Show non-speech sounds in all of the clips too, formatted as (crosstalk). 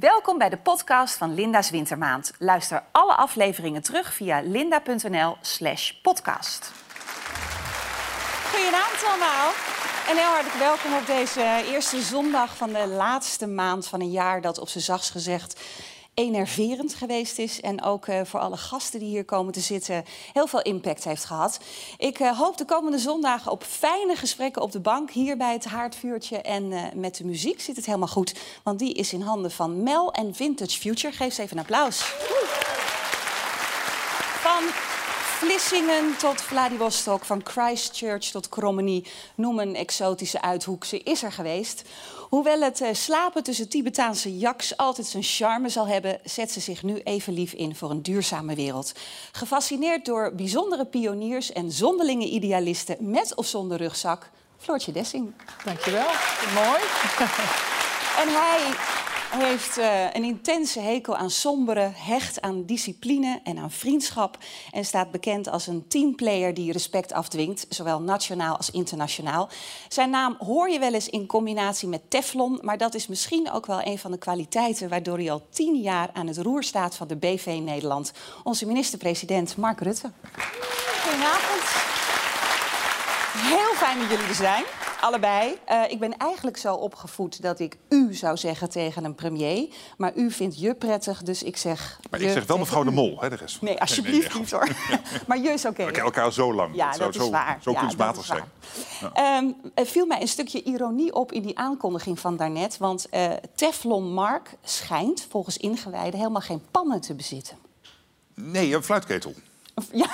Welkom bij de podcast van Linda's Wintermaand. Luister alle afleveringen terug via linda.nl/slash podcast. Goedenavond allemaal. En heel hartelijk welkom op deze eerste zondag van de laatste maand van een jaar dat op zijn zachts gezegd enerverend geweest is. En ook uh, voor alle gasten die hier komen te zitten heel veel impact heeft gehad. Ik uh, hoop de komende zondagen op fijne gesprekken op de bank. Hier bij het haardvuurtje en uh, met de muziek zit het helemaal goed. Want die is in handen van Mel en Vintage Future. Geef ze even een applaus. Vlissingen tot Vladivostok, van Christchurch tot Krommenie. Noem een exotische uithoek, ze is er geweest. Hoewel het uh, slapen tussen Tibetaanse jaks altijd zijn charme zal hebben, zet ze zich nu even lief in voor een duurzame wereld. Gefascineerd door bijzondere pioniers en zonderlinge idealisten met of zonder rugzak, Floortje Dessing. Dankjewel, mooi. (laughs) En hij heeft uh, een intense hekel aan sombere, hecht aan discipline en aan vriendschap. En staat bekend als een teamplayer die respect afdwingt, zowel nationaal als internationaal. Zijn naam hoor je wel eens in combinatie met Teflon, maar dat is misschien ook wel een van de kwaliteiten waardoor hij al tien jaar aan het roer staat van de BV Nederland. Onze minister-president Mark Rutte. Goedenavond. Heel fijn dat jullie er zijn. Allebei. Uh, ik ben eigenlijk zo opgevoed dat ik u zou zeggen tegen een premier. Maar u vindt je prettig, dus ik zeg. Maar ik zeg wel mevrouw de Mol, hè, de rest. Nee, alsjeblieft nee, nee, niet hoor. (laughs) maar je is oké. Okay. We kennen elkaar zo lang. Ja, dat, dat zou is zo, waar. Zo ja, kunstmatig zijn. Ja. Um, er viel mij een stukje ironie op in die aankondiging van daarnet. Want uh, Teflon Mark schijnt volgens ingewijden helemaal geen pannen te bezitten. Nee, een fluitketel. Ja,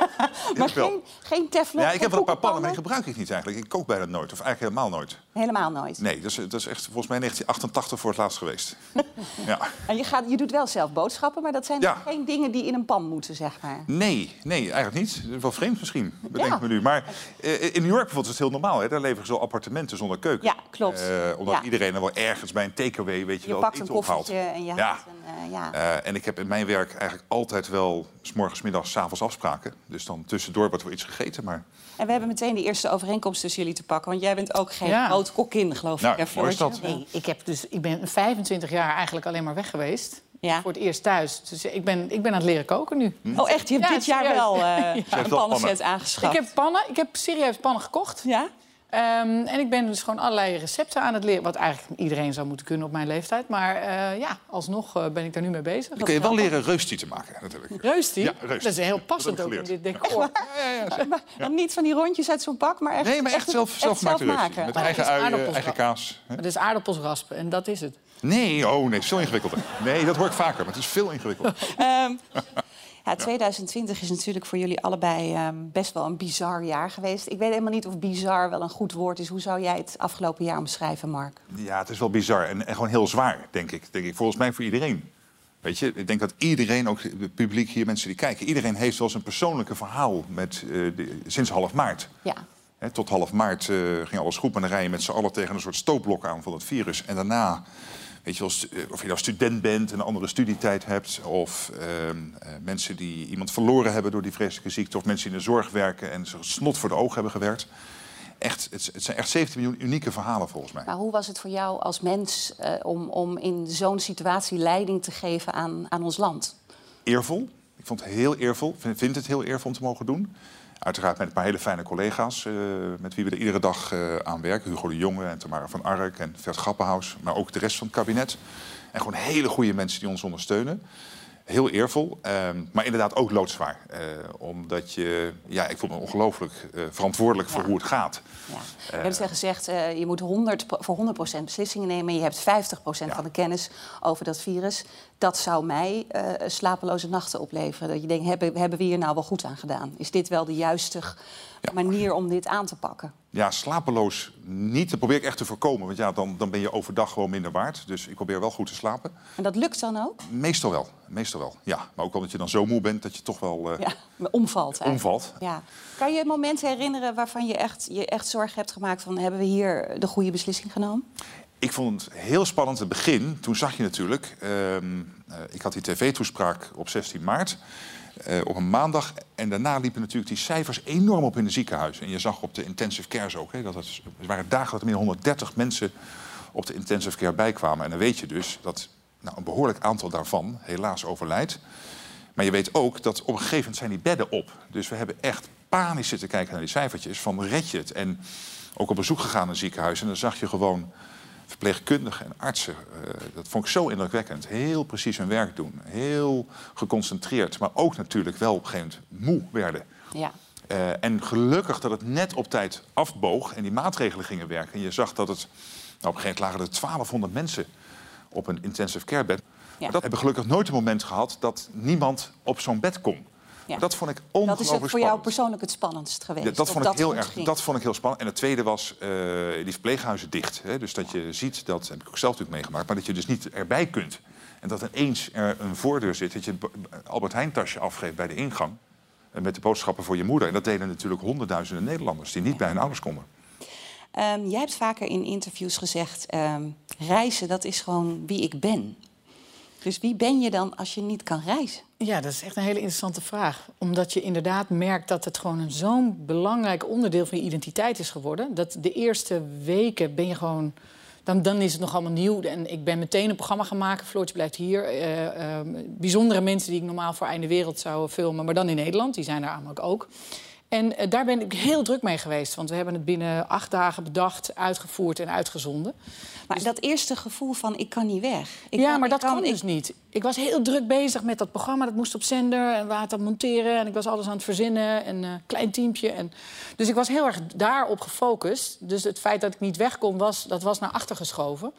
(laughs) maar geen, geen teflon. Ja, ik heb wel een paar pannen, maar die gebruik ik niet eigenlijk. Ik kook bijna nooit, of eigenlijk helemaal nooit. Helemaal nooit? Nee, dat is, dat is echt volgens mij 1988 voor het laatst geweest. (laughs) ja. En je, gaat, je doet wel zelf boodschappen, maar dat zijn Ja. geen dingen die in een pan moeten, zeg maar. Nee, nee, eigenlijk niet. Wel vreemd misschien, bedenk Ja. ik me nu. Maar eh, in New York bijvoorbeeld is het heel normaal. Hè? Daar leveren ze appartementen zonder keuken. Ja, klopt. Eh, omdat Ja. iedereen er wel ergens bij een takeaway, weet je, Je wel, pakt een koffertje en je Ja. een... eh, ja. Eh, en ik heb in mijn werk eigenlijk altijd wel... s morgens, middags, s avonds afspraken. Dus dan tussendoor wordt er iets gegeten. Maar En we hebben meteen de eerste overeenkomst tussen jullie te pakken. Want jij bent ook geen Ja. groot kokkin, geloof Nou, ik, hè, mooi is dat. Nee, ik, heb dus, ik ben 25 jaar eigenlijk alleen maar weg geweest. Ja. Voor het eerst thuis. Dus ik ben, ik ben aan het leren koken nu. Oh, echt? Je hebt Ja, dit jaar wel eh, (laughs) Ja. een pannenset pannen. aangeschaft? Ik heb pannen. Ik heb serieus pannen gekocht. Ja? Ehm, en ik ben dus gewoon allerlei recepten aan het leren. Wat eigenlijk iedereen zou moeten kunnen op mijn leeftijd. Maar eh, ja, alsnog eh, ben ik daar nu mee bezig. dan kun je wel leren reustie te maken, natuurlijk. Reustie? Ja, reustie. Dat is heel passend Dat ook heb in ik dit decor. Ja, ja, ja. Maar dan niet van die rondjes uit zo'n pak, maar echt... Nee, maar echt zelf, zelf zelf maken. Met Maar eigen het is ui, eigen kaas. hè? Het is aardappelsraspen en dat is het. Nee, oh nee, veel ingewikkelder. Nee, dat hoor ik vaker, maar het is veel ingewikkelder. (laughs) Ehm, ja, 2020 is natuurlijk voor jullie allebei ehm, best wel een bizar jaar geweest. Ik weet helemaal niet of bizar wel een goed woord is. Hoe zou jij het afgelopen jaar omschrijven, Mark? Ja, het is wel bizar en, en gewoon heel zwaar, denk ik. denk ik. Volgens mij voor iedereen. Weet je, ik denk dat iedereen, ook het publiek hier, mensen die kijken... iedereen heeft wel zijn persoonlijke verhaal met, eh, de- sinds half maart. Ja, tot half maart eh, ging alles goed, maar dan rij je met z'n allen tegen een soort stootblok aan van het virus. En daarna, weet je stu- eh, of je nou student bent en een andere studietijd hebt... of ehm, eh, mensen die iemand verloren hebben door die vreselijke ziekte... of mensen die in de zorg werken en zich snot voor de ogen hebben gewerkt. Echt, het, het zijn echt 17 miljoen unieke verhalen volgens mij. maar hoe was het voor jou als mens eh, om, om in zo'n situatie leiding te geven aan, aan ons land? Eervol. Ik vond het heel eervol. Ik vind, vind het heel eervol om te mogen doen. Uiteraard met een paar hele fijne collega's... eh, met wie we er iedere dag eh, aan werken. Hugo de Jonge en Tamara van Ark en Vert Grappenhaus. Maar ook de rest van het kabinet. En gewoon hele goede mensen die ons ondersteunen. Heel eervol, ehm, maar inderdaad ook loodzwaar. Eh, omdat je, ja, ik voel me ongelooflijk eh, verantwoordelijk voor Ja. hoe het gaat. Ja. We hebben ze gezegd, eh, je moet 100, pro- voor 100% beslissingen nemen... en je hebt 50% Ja. van de kennis over dat virus. Dat zou mij eh, slapeloze nachten opleveren. Dat je denkt, hebben, hebben we hier nou wel goed aan gedaan? Is dit wel de juiste manier om dit aan te pakken? Ja, slapeloos niet. Dat probeer ik echt te voorkomen. Want ja, dan, dan ben je overdag gewoon minder waard. Dus ik probeer wel goed te slapen. En dat lukt dan ook? Meestal wel. Meestal wel, ja. Maar ook omdat je dan zo moe bent dat je toch wel eh, Ja, omvalt eigenlijk. omvalt. Ja. Kan je momenten herinneren waarvan je echt, je echt zorg hebt gemaakt... van hebben we hier de goede beslissing genomen? Ik vond het heel spannend. Het begin, toen zag je natuurlijk... ehm, eh, ik had die tv-toespraak op 16 maart. Eh, op een maandag. En daarna liepen natuurlijk die cijfers enorm op in de ziekenhuizen. En je zag op de intensive cares ook. Hè, dat het, er waren dagen dat er meer dan 130 mensen op de intensive care bijkwamen. En dan weet je dus dat nou, een behoorlijk aantal daarvan helaas overlijdt. Maar je weet ook dat op een gegeven moment zijn die bedden op. Dus we hebben echt panisch zitten kijken naar die cijfertjes van red je het? En ook op bezoek gegaan naar ziekenhuizen. En dan zag je gewoon verpleegkundigen en artsen. eh, dat vond ik zo indrukwekkend. Heel precies hun werk doen. Heel geconcentreerd. Maar ook natuurlijk wel op een gegeven moment moe werden. Ja. Eh, en gelukkig dat het net op tijd afboog en die maatregelen gingen werken. En je zag dat het, nou, op een gegeven moment lagen er 1200 mensen op een intensive care bed. Maar dat hebben gelukkig nooit een moment gehad dat niemand op zo'n bed kon. Ja. Dat vond ik Dat ongelooflijk is het voor jou persoonlijk het spannendst geweest. Ja, dat, vond ik heel erg, ging. dat vond ik heel spannend. En het tweede was eh, die verpleeghuizen dicht. Hè? Dus dat je ziet, dat heb ik ook zelf natuurlijk meegemaakt... maar dat je dus niet erbij kunt. En dat ineens er een voordeur zit... dat je het Albert Heijn tasje afgeeft bij de ingang... eh, met de boodschappen voor je moeder. En dat deden natuurlijk honderdduizenden Nederlanders... die niet bij hun ouders konden. Ehm, jij hebt vaker in interviews gezegd... ehm, reizen, dat is gewoon wie ik ben. Dus wie ben je dan als je niet kan reizen? Ja, dat is echt een hele interessante vraag. Omdat je inderdaad merkt dat het gewoon zo'n belangrijk onderdeel van je identiteit is geworden. Dat de eerste weken ben je gewoon. Dan, dan is het nog allemaal nieuw. En ik ben meteen een programma gaan maken. Floortje blijft hier. Eh, eh, bijzondere mensen die ik normaal voor Einde Wereld zou filmen. Maar dan in Nederland. Die zijn er namelijk ook. En eh, daar ben ik heel druk mee geweest. Want we hebben het binnen acht dagen bedacht, uitgevoerd en uitgezonden. Maar dat eerste gevoel van ik kan niet weg. Ik ja, kan- maar dat kan, kon ik- dus niet. Ik was heel druk bezig met dat programma. Dat moest op zender en we hadden het monteren. En ik was alles aan het verzinnen. En een klein teampje. En... Dus ik was heel erg daarop gefocust. Dus het feit dat ik niet weg kon, was, dat was naar achter geschoven.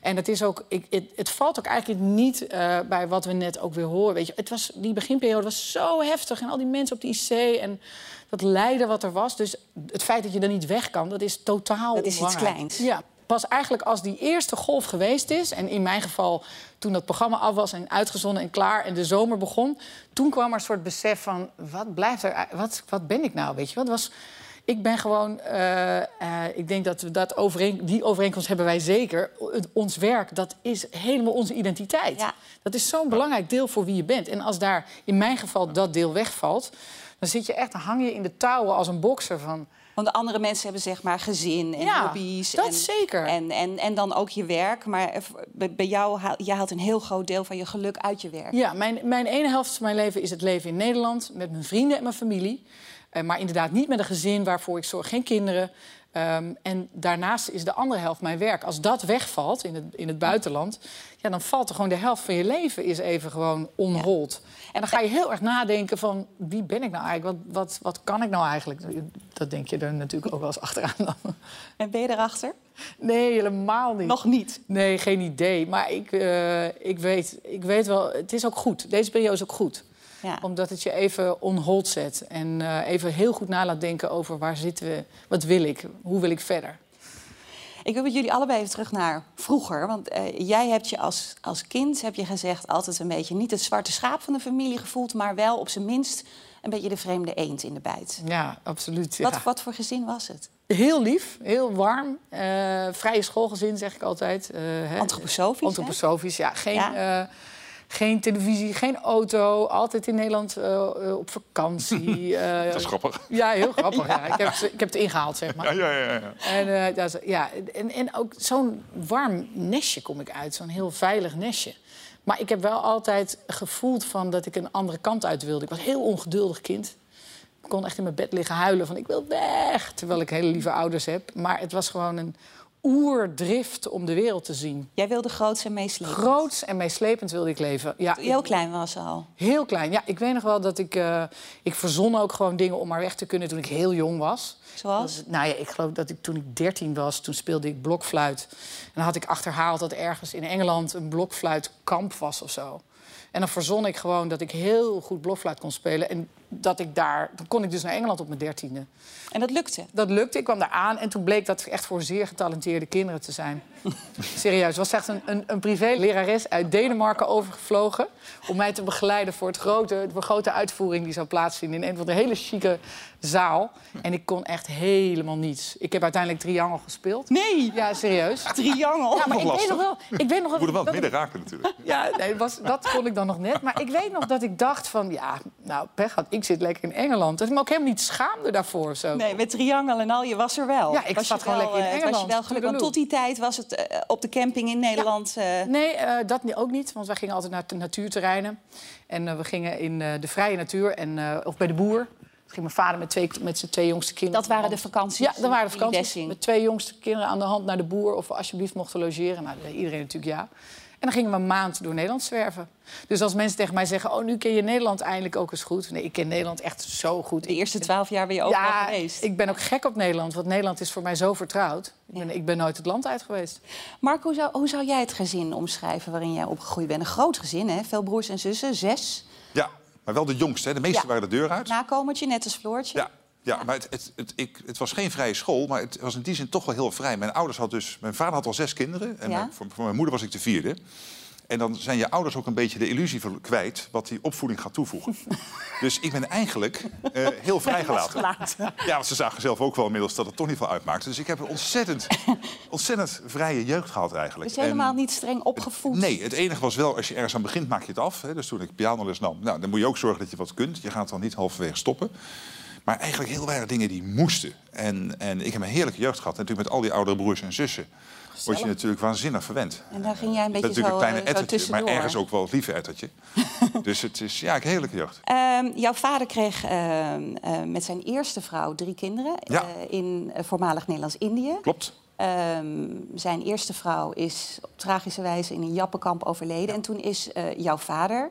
En het, is ook, ik, het, het valt ook eigenlijk niet eh, bij wat we net ook weer horen. Weet je, het was, die beginperiode was zo heftig. En al die mensen op de IC en dat lijden wat er was. Dus het feit dat je er niet weg kan, dat is totaal Dat is iets kleins. Ja, pas eigenlijk als die eerste golf geweest is... en in mijn geval toen dat programma af was en uitgezonden en klaar... en de zomer begon, toen kwam er een soort besef van... wat blijft er, wat, wat ben ik nou, weet je wat was... Ik ben gewoon, eh, eh, ik denk dat we dat overeen, die overeenkomst hebben wij zeker. Het- ons werk, dat is helemaal onze identiteit. Ja. Dat is zo'n belangrijk deel voor wie je bent. En als daar in mijn geval dat deel wegvalt, dan zit je echt, dan hang je in de touwen als een bokser van. Want de andere mensen hebben zeg maar gezin en Ja, hobby's. dat en, zeker. En, en, en dan ook je werk. Maar eh, bij jou, haal- jij haalt een heel groot deel van je geluk uit je werk. Ja, mijn, mijn ene helft van mijn leven is het leven in Nederland met mijn vrienden en mijn familie. Eh, maar inderdaad niet met een gezin waarvoor ik zorg, geen kinderen. Ehm, en daarnaast is de andere helft mijn werk. Als dat wegvalt in het, in het buitenland, ja, dan valt er gewoon de helft van je leven is even gewoon onhold. En dan ga je heel erg nadenken van wie ben ik nou eigenlijk? Wat, wat, wat kan ik nou eigenlijk? Dat denk je er natuurlijk ook wel eens achteraan dan. En ben je erachter? Nee, helemaal niet. Nog niet. Nee, geen idee. Maar ik, eh, ik, weet, ik weet wel, het is ook goed. Deze periode is ook goed. Ja. Omdat het je even on hold zet. En eh, even heel goed na laat denken over waar zitten we, wat wil ik, hoe wil ik verder. Ik wil met jullie allebei even terug naar vroeger. Want eh, jij hebt je als, als kind, heb je gezegd, altijd een beetje niet het zwarte schaap van de familie gevoeld, maar wel op zijn minst een beetje de vreemde eend in de bijt. Ja, absoluut. ja. Wat, wat voor gezin was het? Heel lief, heel warm. eh, vrije schoolgezin, zeg ik altijd. Antroposofisch, hè? Antroposofisch, ja. Geen, Ja. Geen televisie, geen auto. Altijd in Nederland eh, eh, op vakantie. (laughs) eh, Dat is grappig. Ja, heel (laughs) grappig. ja. Ik, heb, ze- ik heb het ingehaald, zeg maar. Ja, ja, ja. ja. En, dat ja, en, en ook zo'n warm nestje kom ik uit. Zo'n heel veilig nestje. Maar ik heb wel altijd gevoeld van dat ik een andere kant uit wilde. Ik was een heel ongeduldig kind. Ik kon echt in mijn bed liggen huilen van ik wil weg. Terwijl ik hele lieve ouders heb. Maar het was gewoon een oerdrift om de wereld te zien. Jij wilde groots en meeslepend. Groots en meeslepend wilde ik leven. Ja, heel klein was al. Heel klein. Ja, ik weet nog wel dat ik... eh, ik verzon ook gewoon dingen om maar weg te kunnen toen ik heel jong was. Zoals? Dat- nou ja, ik geloof dat ik toen ik 13 was, toen speelde ik blokfluit. En dan had ik achterhaald dat ergens in Engeland een blokfluitkamp was of zo. En dan verzon ik gewoon dat ik heel goed blokfluit kon spelen. En dat ik daar... Dan kon ik dus naar Engeland op mijn dertiende. En dat lukte. Dat lukte, ik kwam daar aan en toen bleek dat echt voor zeer getalenteerde kinderen te zijn. (laughs) Serieus, het was echt een, een, een privé-lerares uit Denemarken overgevlogen... om mij te begeleiden voor, het grote, de grote uitvoering die zou plaatsvinden... in een van de hele chique zaal. En ik kon echt helemaal niets. Ik heb uiteindelijk triangel gespeeld. Nee! Ja, serieus. Triangel. Ja, maar ik weet nog wel... Ik weet nog Je moet er wel dat het ik- midden raken natuurlijk. ja, nee, was, dat kon ik dan nog net. Maar ik weet nog dat ik dacht van... ja, nou, pech had. Ik ik zit lekker in Engeland. Dat ik me ook helemaal niet schaamde daarvoor. Zo. Nee, met triangel en al, je was er wel. Ja, ik was zat gewoon wel, lekker in eh, Engeland. Was je wel gelukkig, want tot die tijd was het eh, op de camping in Nederland... eh, Nee, eh, dat ook niet. Want wij gingen altijd naar de natuurterreinen. En eh, we gingen in eh, de vrije natuur en, eh, of bij de boer. Ging mijn vader met, twee, met zijn twee jongste kinderen. dat waren de vakanties. Ja, dat waren de vakanties. Met twee jongste kinderen aan de hand naar de boer. Of we alsjeblieft mochten logeren. Nou, iedereen natuurlijk ja. En dan gingen we een maand door Nederland zwerven. Dus als mensen tegen mij zeggen... oh, nu ken je Nederland eindelijk ook eens goed. Nee, ik ken Nederland echt zo goed. De eerste twaalf jaar ben je overal ja, geweest. ik ben ook gek op Nederland. Want Nederland is voor mij zo vertrouwd. Ik ben, ik ben nooit het land uit geweest. Mark, hoe zou, hoe zou jij het gezin omschrijven waarin jij opgegroeid bent? Een groot gezin, hè? Veel broers en zussen, zes. Ja, maar wel de jongste. Hè. De meeste Ja. waren de deur uit. Nakomertje, net als Floortje. Ja, ja maar het, het, het, ik, het was geen vrije school, maar het was in die zin toch wel heel vrij. Mijn ouders had dus, mijn vader had al zes kinderen en Ja. mijn- voor, voor mijn moeder was ik de vierde. En dan zijn je ouders ook een beetje de illusie kwijt wat die opvoeding gaat toevoegen. (laughs) dus ik ben eigenlijk eh, heel vrijgelaten. Ja, want ze zagen zelf ook wel inmiddels dat het toch niet veel uitmaakte. Dus ik heb een ontzettend, (laughs) ontzettend vrije jeugd gehad eigenlijk. Dus helemaal En- niet streng opgevoed. Nee, het enige was wel, als je ergens aan begint, maak je het af. Hè. Dus toen ik pianoles nam, nou, dan moet je ook zorgen dat je wat kunt. Je gaat dan niet halverwege stoppen. Maar eigenlijk heel weinig dingen die moesten. En, en ik heb een heerlijke jeugd gehad. En natuurlijk met al die oudere broers en zussen... word je natuurlijk waanzinnig verwend. En daar ging jij een Dat beetje is natuurlijk zo, een kleine eh, zo ettertje, maar ergens ook wel het lieve ettertje. (laughs) dus het is, ja, een heerlijke jeugd. Ehm, jouw vader kreeg ehm, eh, met zijn eerste vrouw drie kinderen Ja. eh, in voormalig Nederlands-Indië. Klopt. Ehm, zijn eerste vrouw is op tragische wijze in een jappenkamp overleden. En toen is jouw vader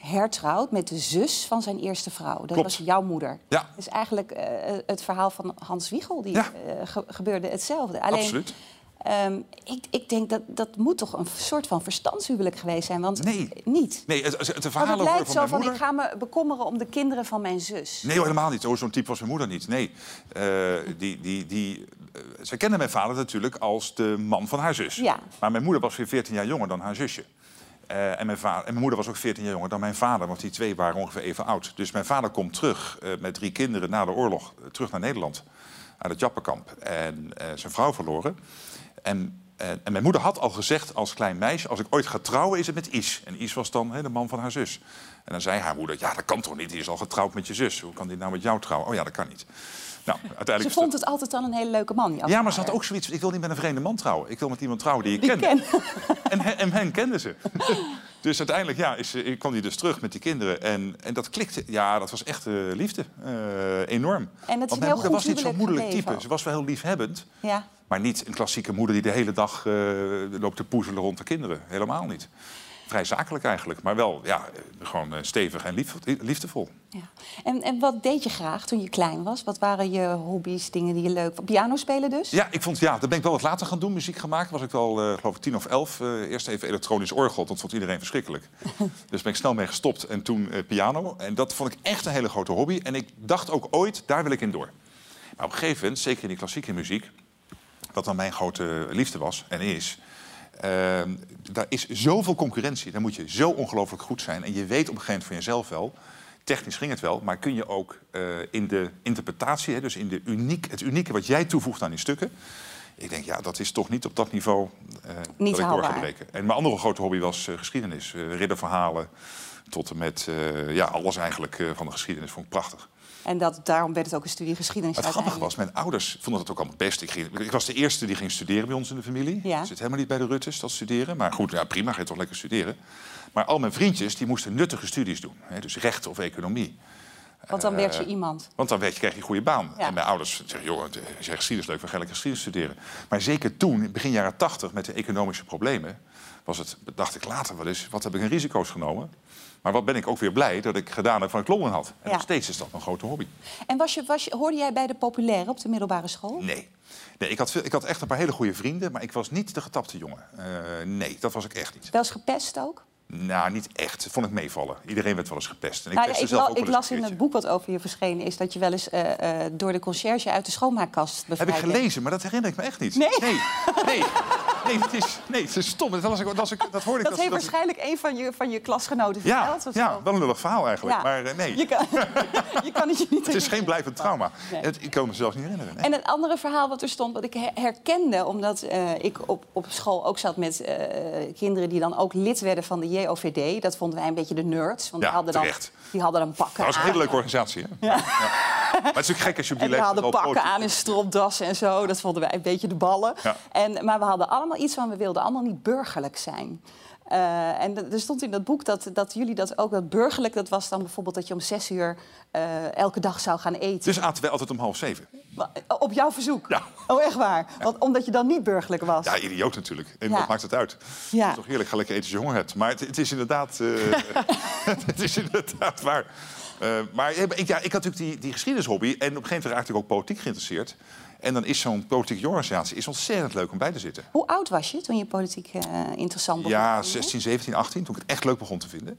hertrouwd met de zus van zijn eerste vrouw. Dat Klopt. was jouw moeder. Ja. Dus eigenlijk eh, het verhaal van Hans Wiegel, die Ja. eh, ge- gebeurde hetzelfde. Alleen, Absoluut. ehm, ik, ik denk dat dat moet toch een soort van verstandshuwelijk geweest zijn. Want Nee. niet. Nee, het, verhalen het lijkt zo van, moeder... ik ga me bekommeren om de kinderen van mijn zus. Nee, helemaal niet. Oh, Zo'n type was mijn moeder niet. Nee. Eh, die, die, die, eh, ze kende mijn vader natuurlijk als de man van haar zus. Ja. Maar mijn moeder was weer 14 jaar jonger dan haar zusje. Eh, en, mijn en mijn moeder was ook 14 jaar jonger dan mijn vader, want die twee waren ongeveer even oud. Dus mijn vader komt terug eh, met drie kinderen na de oorlog, eh, terug naar Nederland, uit het Jappenkamp. En zijn vrouw verloren. En, en mijn moeder had al gezegd als klein meisje, als ik ooit ga trouwen is het met Is. En Is was dan de man van haar zus. En dan zei haar moeder, ja dat kan toch niet, die is al getrouwd met je zus. Hoe kan die nou met jou trouwen? Oh ja, dat kan niet. Nou, uiteindelijk Ze vond het altijd al een hele leuke man. ja, maar ze had ook zoiets. Ik wil niet met een vreemde man trouwen. Ik wil met iemand trouwen die ik Die ken. ken. (laughs) En, hen- en hen kenden ze. (laughs) dus uiteindelijk ja, is, eh, kwam hij dus terug met die kinderen. En, en dat klikte. Ja, dat was echt eh, liefde. Eh, enorm. Want mijn moeder goed was niet zo'n moederlijk type. ook. Ze was wel heel liefhebbend. Ja. Maar niet een klassieke moeder die de hele dag eh, loopt te poezelen rond de kinderen. Helemaal niet. Vrij zakelijk eigenlijk. Maar wel ja, gewoon eh, stevig en lief, liefdevol. Ja. En, en wat deed je graag toen je klein was? Wat waren je hobby's, dingen die je leuk vond? Piano spelen dus? Ja, ik vond, ja, dat ben ik wel wat later gaan doen, muziek gemaakt. Was ik wel, eh, geloof ik, tien of elf. Eh, eerst even elektronisch orgel, dat vond iedereen verschrikkelijk. (laughs) dus ben ik snel mee gestopt en toen piano. En dat vond ik echt een hele grote hobby. En ik dacht ook ooit, daar wil ik in door. Maar op een gegeven moment, zeker in die klassieke muziek... wat dan mijn grote liefde was en is... ehm, daar is zoveel concurrentie. Dan moet je zo ongelooflijk goed zijn. En je weet op een gegeven moment van jezelf wel... Technisch ging het wel, maar kun je ook eh, in de interpretatie, hè, dus in de uniek, het unieke wat jij toevoegt aan die stukken. Ik denk, ja, dat is toch niet op dat niveau eh Niet dat ik door haalbaar. ga breken. En mijn andere grote hobby was eh, geschiedenis. ridderverhalen tot en met ja, alles eigenlijk van de geschiedenis vond ik prachtig. En dat, daarom werd het ook een studie geschiedenis Het grappige uiteindelijk. was, mijn ouders vonden het ook allemaal best. Ik, ging, ik was de eerste die ging studeren bij ons in de familie. Ja. Ik zit helemaal niet bij de Ruttes, dat studeren. Maar goed, ja, prima, ga je toch lekker studeren. Maar al mijn vriendjes die moesten nuttige studies doen. Hè, dus recht of economie. Want dan werd je Eh, iemand. Want dan werd je, kreeg je een goede baan. Ja. En mijn ouders zeggen, joh, als je geschiedenis leuk, we gaan lekker geschiedenis studeren. Maar zeker toen, begin jaren tachtig, met de economische problemen... Was het, dacht ik later wel eens, wat heb ik een risico's genomen? Maar wat ben ik ook weer blij dat ik gedaan heb van ik Londen had. En Ja. nog steeds is dat een grote hobby. En was je, was je, hoorde jij bij de populaire op de middelbare school? Nee. Nee, ik had, ik had echt een paar hele goede vrienden, maar ik was niet de getapte jongen. Eh, nee, dat was ik echt niet. Wel eens gepest ook? Nou, niet echt. Vond ik meevallen. Iedereen werd wel eens gepest. En ik Nou ja, ik, zelf ook ik las in het boek wat over je verschenen is... dat je wel eens eh, eh, door de conciërge uit de schoonmaakkast Heb bevrijd ik bent. gelezen, maar dat herinner ik me echt niet. Nee? Nee. nee. (laughs) nee, het is, nee, het is stom. Dat, was dat, was ik, dat hoorde ik. Dat heeft waarschijnlijk een van je, van je klasgenoten verteld. ja, wel een lullig verhaal eigenlijk. Ja. Maar eh, nee, Je kan, (laughs) je kan het je niet het is geen blijvend trauma. Nee. Het, ik kan me zelfs niet herinneren. nee. En een andere verhaal wat er stond, wat ik her- herkende... omdat eh, ik op, op school ook zat met eh, kinderen die dan ook lid werden van de JOVD. Dat vonden wij een beetje de nerds. Want Ja, die, hadden dan, terecht. Die hadden dan pakken Dat was een hele leuke organisatie. Hè? Ja. Maar het is natuurlijk gek als je op die En we leeftijd hadden pakken aan en stropdassen en zo. Dat vonden wij een beetje de ballen. En, maar we hadden allemaal iets van, we wilden allemaal niet burgerlijk zijn. Eh, en er stond in dat boek dat, dat jullie dat ook, dat burgerlijk, dat was dan bijvoorbeeld dat je om zes uur eh, elke dag zou gaan eten. Dus aten wij altijd om half zeven. Eh, Op jouw verzoek? Ja. Oh, echt waar? Want, omdat je dan niet burgerlijk was? Ja, idioot natuurlijk. En Ja. wat maakt het uit? Ja. Het is toch heerlijk, ga lekker eten als je honger hebt. Maar het, het is inderdaad, (laughs) het is inderdaad waar. Eh, maar ik, ja, ik had natuurlijk die, die geschiedenishobby. En op een gegeven moment raakte ik ook politiek geïnteresseerd. En dan is zo'n politieke organisatie is ontzettend leuk om bij te zitten. Hoe oud was je toen je politiek eh, interessant begon? Ja, te vinden? 16, 17, 18, toen ik het echt leuk begon te vinden.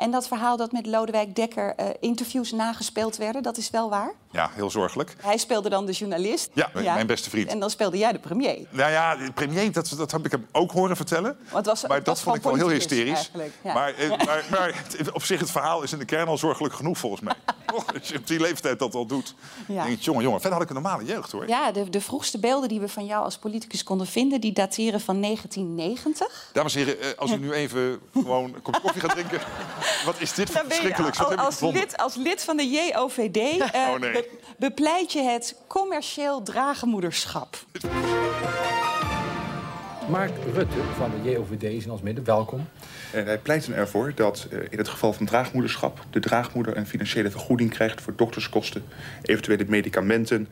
En dat verhaal dat met Lodewijk Dekker eh, interviews nagespeeld werden, dat is wel waar? Ja, heel zorgelijk. Hij speelde dan de journalist. Ja, mijn- mijn beste vriend. En dan speelde jij de premier. Nou ja, de premier, dat, dat heb ik hem ook horen vertellen. was- maar dat was vond ik wel heel politicus hysterisch. ja. Maar, eh, (laughs) maar, maar het- op zich, het verhaal is in de kern al zorgelijk genoeg volgens mij. (laughs) Als je op die leeftijd dat al doet. Ja. denk ik, jongen, jongen. Verder had ik een normale jeugd hoor. Ja, de, de vroegste beelden die we van jou als politicus konden vinden... die dateren van 1990. Dames en heren, eh, als u nu even gewoon een kop koffie gaat drinken. (laughs) Wat is dit voor al- ik als, lid, als lid van de JOVD (laughs) eh, Oh, nee. be- bepleit je het commercieel dragenmoederschap. Mark Rutte van de JOVD is in ons midden. Welkom. En wij pleiten ervoor dat eh, in het geval van draagmoederschap... de draagmoeder een financiële vergoeding krijgt voor dokterskosten... eventuele medicamenten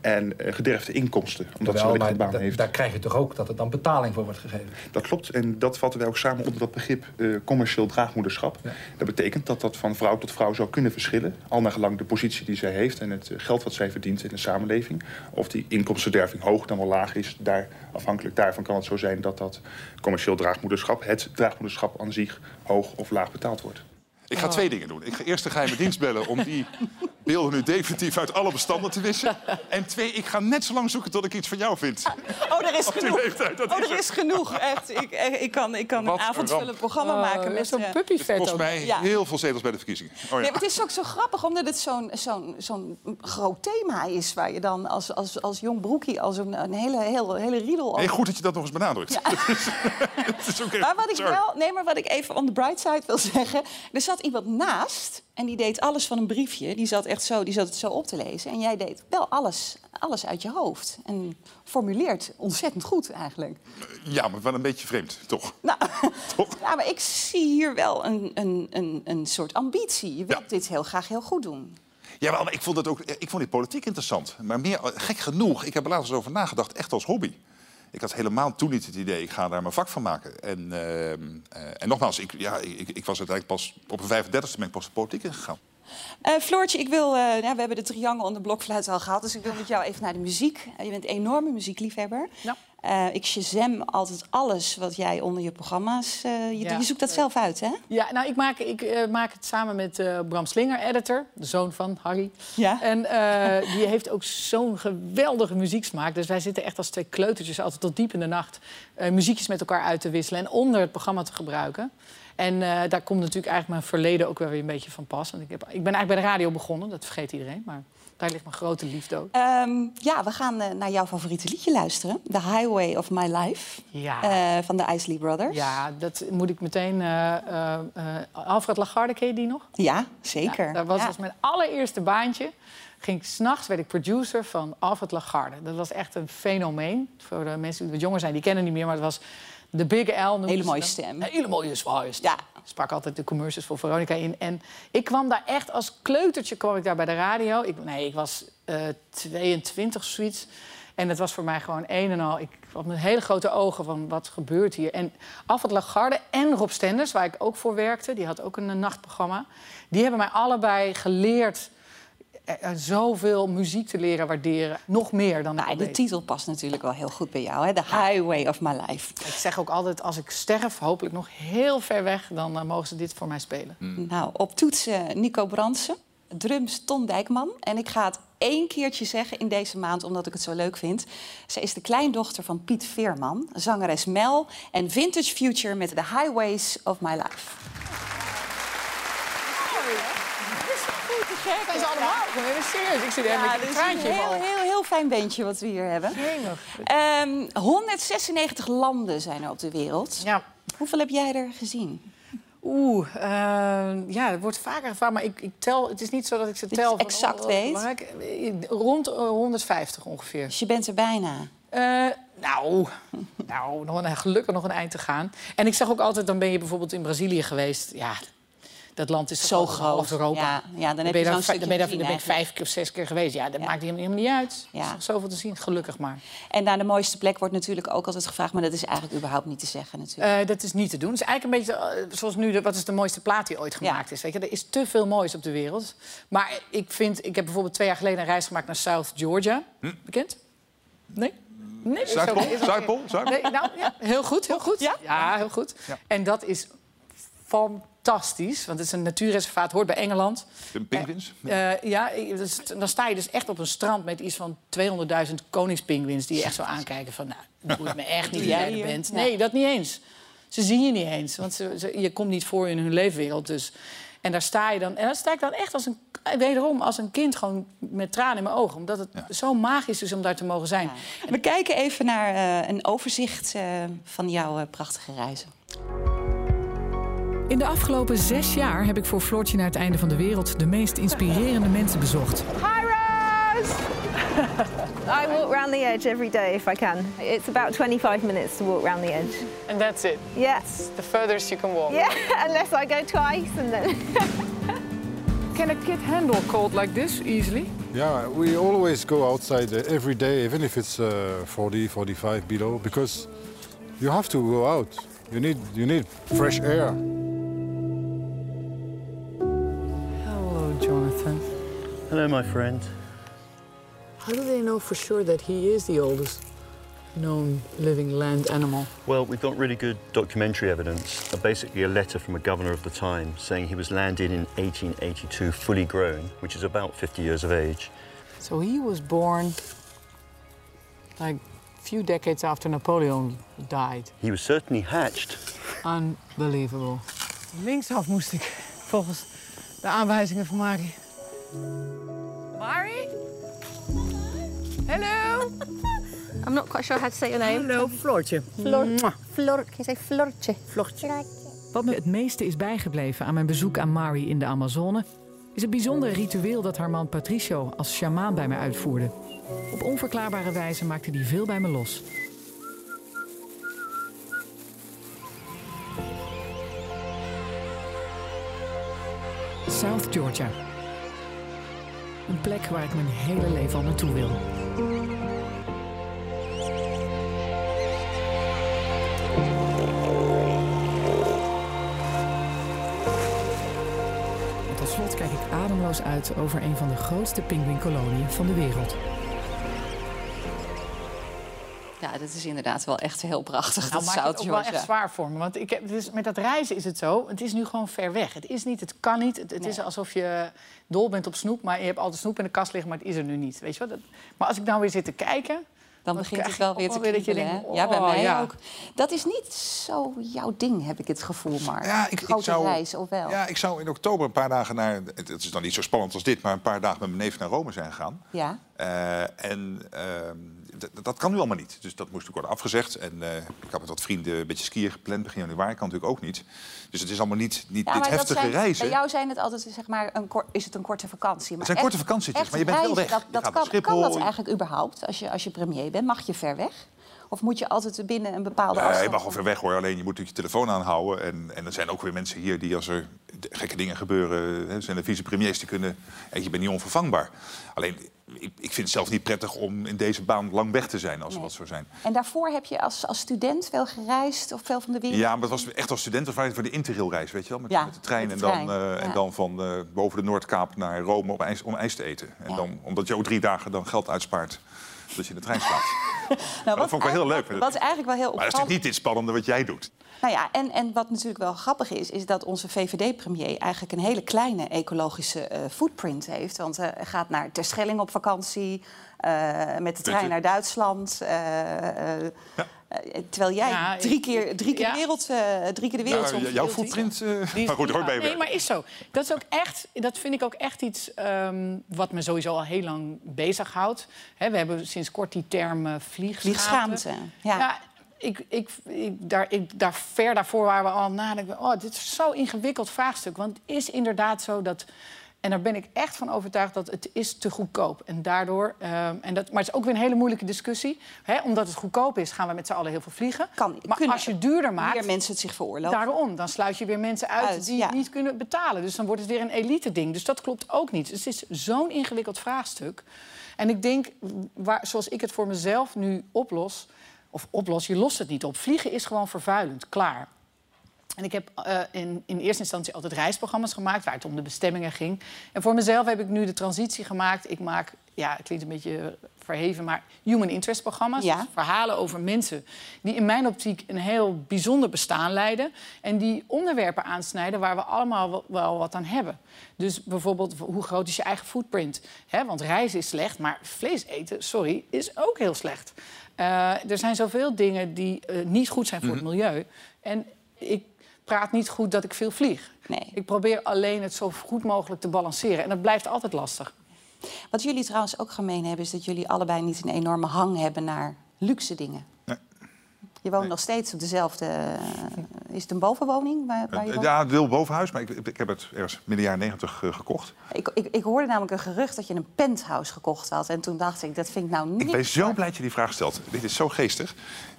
en eh, gederfde inkomsten. Omdat ze wellicht een baan heeft. daar krijg je toch ook dat er dan betaling voor wordt gegeven. Dat klopt. En dat vatten wij ook samen onder dat begrip eh, commercieel draagmoederschap. Ja. Dat betekent dat dat van vrouw tot vrouw zou kunnen verschillen. Al naar gelang de positie die zij heeft en het eh, geld wat zij verdient in de samenleving. Of die inkomstenderving hoog dan wel laag is. Daar, afhankelijk daarvan kan het zo zijn dat dat commercieel draagmoederschap... het draagmoederschap aan zich hoog of laag betaald wordt. Ik ga twee dingen doen. Ik ga eerst de geheime dienst bellen om die (laughs) beelden nu definitief uit alle bestanden te wissen. En twee, ik ga net zo lang zoeken tot ik iets van jou vind. Oh, er is genoeg. leeftijd, dat Oh, is er is genoeg. Echt. Ik, ik kan, ik kan Wat een een avondvullend programma Oh, maken met... zo'n eh, puppyvet Het kost mij Ja. heel veel zetels bij de verkiezingen. Oh, ja. Nee, maar het is ook zo grappig, omdat het zo'n zo'n zo'n groot thema is... waar je dan als, als, als jong broekie als een, een hele, hele, hele riedel... Nee, goed dat je dat nog eens benadrukt. (laughs) Het is ook echt Maar wat ik wel, nee, maar wat ik even on the bright side wil zeggen, er zat iemand naast en die deed alles van een briefje. Die zat echt zo, die zat het zo op te lezen. En jij deed wel alles, alles uit je hoofd en formuleert ontzettend goed eigenlijk. Ja, maar wel een beetje vreemd, toch? Nou, (laughs) Toch? ja, maar ik zie hier wel een, een, een, een soort ambitie. Je wilt Ja. dit heel graag heel goed doen. Ja, maar ik vond, het ook, ik vond die politiek interessant. Maar meer, gek genoeg, ik heb er laatst over nagedacht, echt als hobby. Ik had helemaal toen niet het idee, ik ga daar mijn vak van maken. En, ehm, eh, en nogmaals, ik, ja, ik, ik was uiteindelijk pas op een 35e ben ik pas de politiek ingegaan. Eh, Floortje, ik wil, eh, ja, we hebben de triangel en de blokfluit al gehad, dus ik wil met jou even naar de muziek. Eh, je bent een enorme muziekliefhebber. Ja. Ik shazam altijd alles wat jij onder je programma's... je, Ja. je zoekt dat zelf uit, hè? Ja, nou, ik maak, ik, maak het samen met Bram Slinger, editor, de zoon van Harry. Ja. En die heeft ook zo'n geweldige muzieksmaak. Dus wij zitten echt als twee kleutertjes altijd tot diep in de nacht... muziekjes met elkaar uit te wisselen en onder het programma te gebruiken. En eh, daar komt natuurlijk eigenlijk mijn verleden ook wel weer een beetje van pas. Want ik, heb, ik ben eigenlijk bij de radio begonnen, dat vergeet iedereen. Maar daar ligt mijn grote liefde ook. Ehm, ja, we gaan eh, naar jouw favoriete liedje luisteren. The Highway of My Life Ja. eh, van de Isley Brothers. Ja, dat moet ik meteen... Alfred Lagarde, ken je die nog? Ja, zeker. Ja, dat was Ja. dus mijn allereerste baantje. Ging ik, 's nachts werd ik producer van Alfred Lagarde. Dat was echt een fenomeen. Voor de mensen die wat jonger zijn, die kennen niet meer. Maar het was de Big L. Hele mooie stem. Een hele mooie stem. Ja. Sprak altijd de commercials voor Veronica in. En ik kwam daar echt als kleutertje kwam ik daar bij de radio. Ik, nee, ik was eh 22, zoiets. En het was voor mij gewoon een en al... Ik had met hele grote ogen van wat gebeurt hier. En Alfred Lagarde en Rob Stenders, waar ik ook voor werkte... die had ook een, eh, nachtprogramma. Die hebben mij allebei geleerd... eh, eh, zoveel muziek te leren waarderen. Nog meer dan ik Nou, de deed. titel past natuurlijk wel heel goed bij jou, hè? The Highway of My Life. Ik zeg ook altijd, als ik sterf, hopelijk nog heel ver weg... dan eh, mogen ze dit voor mij spelen. Nou, op toetsen Nico Brandsen, drums Ton Dijkman. En ik ga het één keertje zeggen in deze maand, omdat ik het zo leuk vind. Ze is de kleindochter van Piet Veerman, zangeres Mel en Vintage Future met The Highways of My Life. Zijn ze allemaal? Nee, serieus. Ik zit er Ja, met een traantje in heel, heel, heel fijn bandje wat we hier hebben. Jemig. Ehm, 196 landen zijn er op de wereld. Ja. Hoeveel heb jij er gezien? Oeh, eh, ja, het wordt vaker gevraagd, maar ik, ik tel. Het is niet zo dat ik ze tel. is exact weet. Maar ik, rond eh, 150 ongeveer. Dus je bent er bijna. Eh, nou, (laughs) nou, nog een, gelukkig nog een eind te gaan. En ik zeg ook altijd, dan ben je bijvoorbeeld in Brazilië geweest. Ja, dat land is Zo groot. half Europa. Ja, ja, dan heb je zo'n dan ben je daar stukje dan ben je gezien vijf keer of zes keer geweest. Ja, dat Ja. maakt helemaal niet uit. Er Ja. is nog zoveel te zien, gelukkig maar. En naar de mooiste plek wordt natuurlijk ook altijd gevraagd... maar dat is eigenlijk überhaupt niet te zeggen natuurlijk. Eh, dat is niet te doen. Het is eigenlijk een beetje eh, zoals nu, de, wat is de mooiste plaat die ooit gemaakt is. Weet je? Er is te veel moois op de wereld. Maar ik vind, ik heb bijvoorbeeld twee jaar geleden een reis gemaakt naar South Georgia. Bekend? Nee? Nee, Zuidpool? Nee, nou, ja, heel goed, heel goed. Ja? heel goed. Ja. En dat is fantastisch, want het is een natuurreservaat, hoort bij Engeland. De pinguïns? Eh, ja, dus dan sta je dus echt op een strand met iets van 200.000 koningspinguïns... die je echt zo aankijken van, nou, het boeit me echt niet (laughs) jij er bent. Nee, dat niet eens. Ze zien je niet eens, want ze, ze- je komt niet voor in hun leefwereld. Dus. En daar sta je dan, en daar sta ik dan echt als een, wederom als een kind... gewoon met tranen in mijn ogen, omdat het zo magisch is om daar te mogen zijn. We kijken even naar eh, een overzicht eh, van jouw eh, prachtige reizen. In de afgelopen zes jaar heb ik voor Floortje naar het einde van de wereld de meest inspirerende mensen bezocht. Hi, Rose! (laughs) I walk round the edge every day if I can. It's about 25 minutes to walk round the edge. And that's it. Yeah, The furthest you can walk. yeah, (laughs) unless I go twice and then. (laughs) Can a kid handle cold like this easily? Yeah, we always go outside uh, every day, even if it's uh, 40, 45 below, because you have to go out. You need, you need fresh air. Hello, my friend. How do they know for sure that he is the oldest known living land animal? Well, we've got really good documentary evidence. Basically, a letter from a governor of the time saying he was landed in 1882, fully grown, which is about 50 years of age. So he was born like a few decades after Napoleon died. He was certainly hatched. Unbelievable. Linksaf moest ik, volgens de aanwijzingen van Mari. Mari? Hello? (laughs) I'm not quite sure how to say your name. Hallo, Floortje. Flor. Flor. Can you say Flortje? Flortje. Wat me het meeste is bijgebleven aan mijn bezoek aan Mari in de Amazone... is het bijzondere ritueel dat haar man Patricio als sjamaan bij mij uitvoerde. Op onverklaarbare wijze maakte hij veel bij me los. South Georgia. Een plek waar ik mijn hele leven al naartoe wil. Tot slot kijk ik ademloos uit over een van de grootste pinguïnkoloniën van de wereld. Ja, dat is inderdaad wel echt heel prachtig. Nou, dat maakt het ook wel echt zwaar voor me. Want ik heb, dus met dat reizen is het zo. Het is nu gewoon ver weg. Het is niet, het kan niet. Het, het is alsof je dol bent op snoep, maar je hebt altijd snoep in de kast liggen, maar het is er nu niet. Weet je wat? Dat- maar als ik nou weer zit te kijken, Dan begint het wel weer te weer kriebelen, denkt? Ja, bij oh, mij ja. ook. Dat is niet zo jouw ding, heb ik het gevoel, maar Ja, ik, ik Grote zou, reis, of wel? Ja, ik zou in oktober een paar dagen naar... Het is dan niet zo spannend als dit, maar een paar dagen met mijn neef naar Rome zijn gegaan. Ja. Eh, en ehm, dat kan nu allemaal niet. Dus dat moest ook worden afgezegd. En eh, ik had met wat vrienden een beetje skiën gepland begin januari. Kan natuurlijk ook niet. Dus het is allemaal niet, niet Ja, heftige zijn, reizen. Bij jou zijn het altijd, zeg maar, een is het een korte vakantie. Maar Het zijn echt- korte vakantietjes, maar je bent wel reizen, weg. Dat, dat kan, kan dat eigenlijk überhaupt, als je, als je premier bent? Mag je ver weg? Of moet je altijd binnen een bepaalde Nee, afstand? je mag wel ver weg hoor. Alleen je moet natuurlijk je telefoon aanhouden. En, en er zijn ook weer mensen hier die als er gekke dingen gebeuren... Hè, zijn de vicepremiers die kunnen... En je bent niet onvervangbaar. Alleen, ik, ik vind het zelf niet prettig om in deze baan lang weg te zijn... als Nee. wat zou zijn. En daarvoor heb je als, als student veel gereisd of veel van de wereld? Ja, maar het was echt als student of voor de interrailreis, weet je wel? Met, Ja, met de trein, met de en, dan, eh, ja. en dan van eh, boven de Noordkaap naar Rome om ijs, om ijs te eten. En Ja. dan, omdat je ook drie dagen dan geld uitspaart... dat je in de trein slaat. (laughs) Nou, dat vond ik wel heel leuk. Wat, wat eigenlijk wel heel Maar dat is natuurlijk niet dit spannende wat jij doet. Nou ja, en, en wat natuurlijk wel grappig is, is dat onze VVD-premier eigenlijk een hele kleine ecologische eh, footprint heeft. Want eh, hij gaat naar Terschelling op vakantie, eh, met de trein naar Duitsland. eh, terwijl jij Ja, drie keer, drie keer ja. de wereld, eh, drie keer de wereld Nou, jouw footprint... eh, Die is- maar goed, hoor ja, bij je Nee, maar is zo. Dat, is ook echt, dat vind ik ook echt iets ehm, wat me sowieso al heel lang bezighoudt. Hè, we hebben sinds kort die term eh, vliegschaamte. Vliegschaamte, ja. ik, ik, ik, daar, ik, daar, ver daarvoor waren we al aan het nadenken. Oh, dit is zo'n ingewikkeld vraagstuk. Want het is inderdaad zo dat... En daar ben ik echt van overtuigd dat het is te goedkoop. En daardoor, ehm, en dat, maar het is ook weer een hele moeilijke discussie. Hè, omdat het goedkoop is, gaan we met z'n allen heel veel vliegen. Kan, maar kunnen als je duurder maakt... Meer mensen het zich veroorloven. Daarom, dan sluit je weer mensen uit, Uit, die ja. het niet kunnen betalen. Dus dan wordt het weer een elite-ding. Dus dat klopt ook niet. Dus het is zo'n ingewikkeld vraagstuk. En ik denk, waar, zoals ik het voor mezelf nu oplos... of oplos, je lost het niet op. Vliegen is gewoon vervuilend, klaar. En ik heb eh, in, in eerste instantie altijd reisprogramma's gemaakt... waar het om de bestemmingen ging. En voor mezelf heb ik nu de transitie gemaakt. Ik maak, ja, het klinkt een beetje verheven... maar human interest programma's. Ja. Dus verhalen over mensen die in mijn optiek een heel bijzonder bestaan leiden... en die onderwerpen aansnijden waar we allemaal wel, wel wat aan hebben. Dus bijvoorbeeld, hoe groot is je eigen footprint? Want reizen is slecht, maar vlees eten, sorry, is ook heel slecht. Eh, er zijn zoveel dingen die eh, niet goed zijn voor het milieu. En ik praat niet goed dat ik veel vlieg. Nee. Ik probeer alleen het zo goed mogelijk te balanceren. En dat blijft altijd lastig. Wat jullie trouwens ook gemeen hebben, is dat jullie allebei niet een enorme hang hebben naar luxe dingen. Nee. Je woont nog steeds op dezelfde. Eh, Is het een bovenwoning? Waar, waar je woont? Ja, het wil bovenhuis, maar ik, ik heb het ergens midden jaren negentig eh, gekocht. Ik, ik, ik hoorde namelijk een gerucht dat je een penthouse gekocht had. En toen dacht ik, dat vind ik nou niet. Ik ben zo blij dat je die vraag stelt. Dit is zo geestig.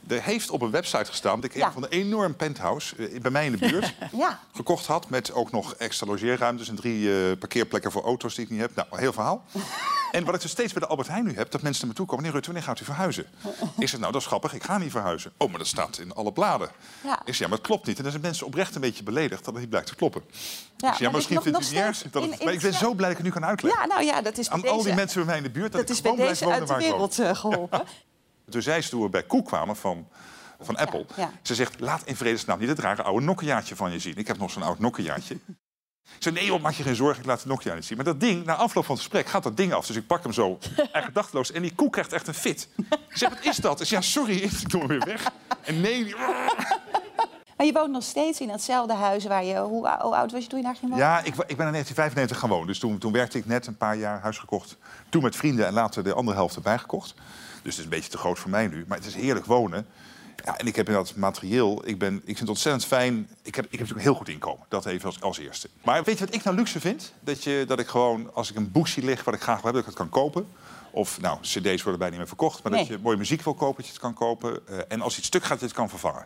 Er heeft op een website gestaan dat ik Ja. een van een enorm penthouse eh, bij mij in de buurt (laughs) Ja, gekocht had. Met ook nog extra logeerruimtes en drie eh, parkeerplekken voor auto's die ik niet heb. Nou, heel verhaal. En wat ik dus steeds bij de Albert Heijn nu heb, dat mensen naar me toe komen. Meneer Rutte, wanneer gaat u verhuizen? Ik zeg, nou, dat is grappig, ik ga niet verhuizen. Oh, maar dat staat in alle bladen. Ja. Ik zeg, ja, maar het klopt niet. En dan zijn mensen oprecht een beetje beledigd dat het niet blijkt te kloppen. ja, ik zeg, ja, maar misschien vindt u het niet erg. Dat het- in- in maar ik ben het- zo blij dat ik het nu kan uitleggen. Ja, nou ja, dat is bij Aan al die deze- mensen bij mij in de buurt. Dat, Dat ik is bij gewoon blijf deze wonen uit de wereld eh, geholpen. (laughs) Toen zij ze toen we bij Koek kwamen van, van Apple. ja. Ze zegt, laat in vredesnaam niet het rare oude Nokiaatje van je zien. Ik heb nog zo'n oud Nokiaatje. Ik zei, nee joh, maak je geen zorgen, ik laat het Nokia niet zien. Maar dat ding, na afloop van het gesprek, gaat dat ding af. Dus ik pak hem zo (laughs) echt gedachteloos. En die koek krijgt echt een fit. Ik zeg, wat is dat? Ik zeg, ja, sorry, ik doe hem weer weg. En nee, die- (laughs) Maar je woont nog steeds in hetzelfde huis waar je. Hoe, oud was je toen je daar ging wonen? Ja, ik, ik ben in 1995 gaan wonen. Dus toen, toen werkte ik net een paar jaar huis gekocht. Toen met vrienden en later de andere helft erbij gekocht. Dus het is een beetje te groot voor mij nu. Maar het is heerlijk wonen. Ja, en ik heb inderdaad materieel. Ik, ben, ik vind het ontzettend fijn. Ik heb, ik heb natuurlijk een heel goed inkomen. Dat even als, als eerste. Maar weet je wat ik nou luxe vind? Dat, je, dat ik gewoon, als ik een boek zie liggen wat ik graag wil hebben, dat ik het kan kopen. Of, nou, cd's worden bijna niet meer verkocht. Maar dat je mooie muziek wil kopen, dat je het kan kopen. Eh, en als iets stuk gaat, dat je het kan vervangen.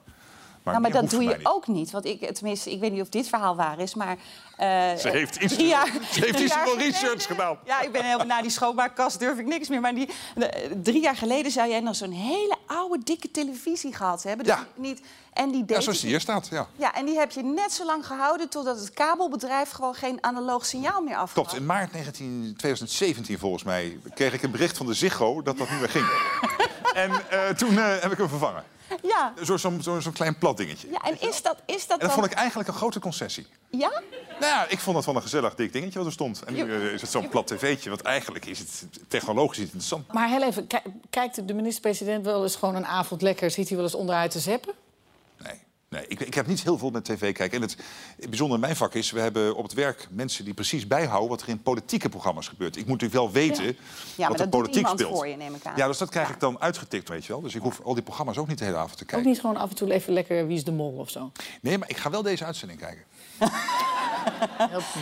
Nou, maar meer dat doe voor je ook niet. Want ik, tenminste, ik weet niet of dit verhaal waar is, maar... eh, Ze heeft iets, drie jaar- ze heeft iets geleden- research gedaan. Ja, ik ben helemaal na die schoonmaakkast durf ik niks meer. Maar die, de- drie jaar geleden zou jij nog zo'n hele oude, dikke televisie gehad hebben. Ja. Dus Niet, en die Ja, zoals die hier staat, ja. Ja, en die heb je net zo lang gehouden totdat het kabelbedrijf gewoon geen analoog signaal meer afgaf. Klopt, in maart 19, 2017 volgens mij kreeg ik een bericht van de Ziggo dat dat niet meer ging. (laughs) en eh, toen eh, heb ik hem vervangen. Ja, Zo'n zo, zo, zo'n klein plat dingetje. ja en is dat, is dat En dat dan... vond ik eigenlijk een grote concessie. Ja? Nou ja, ik vond het wel een gezellig dik dingetje wat er stond. En nu eh, is het zo'n plat tv'tje, want eigenlijk is het technologisch niet interessant. Maar heel even, ki- kijkt de minister-president wel eens gewoon een avond lekker... zit hij wel eens onderuit te zeppen? Nee, ik, ik heb niet heel veel met tv kijken. En het, het bijzondere in mijn vak is, we hebben op het werk mensen die precies bijhouden... wat er in politieke programma's gebeurt. Ik moet natuurlijk wel weten Ja, wat maar er politiek speelt. voor je, neem ik aan. Ja, dus dat krijg ik dan uitgetikt, weet je wel. Dus ik hoef al die programma's ook niet de hele avond te Ook kijken. niet gewoon af en toe even lekker Wie is de Mol of zo? Nee, maar ik ga wel deze uitzending kijken. (laughs)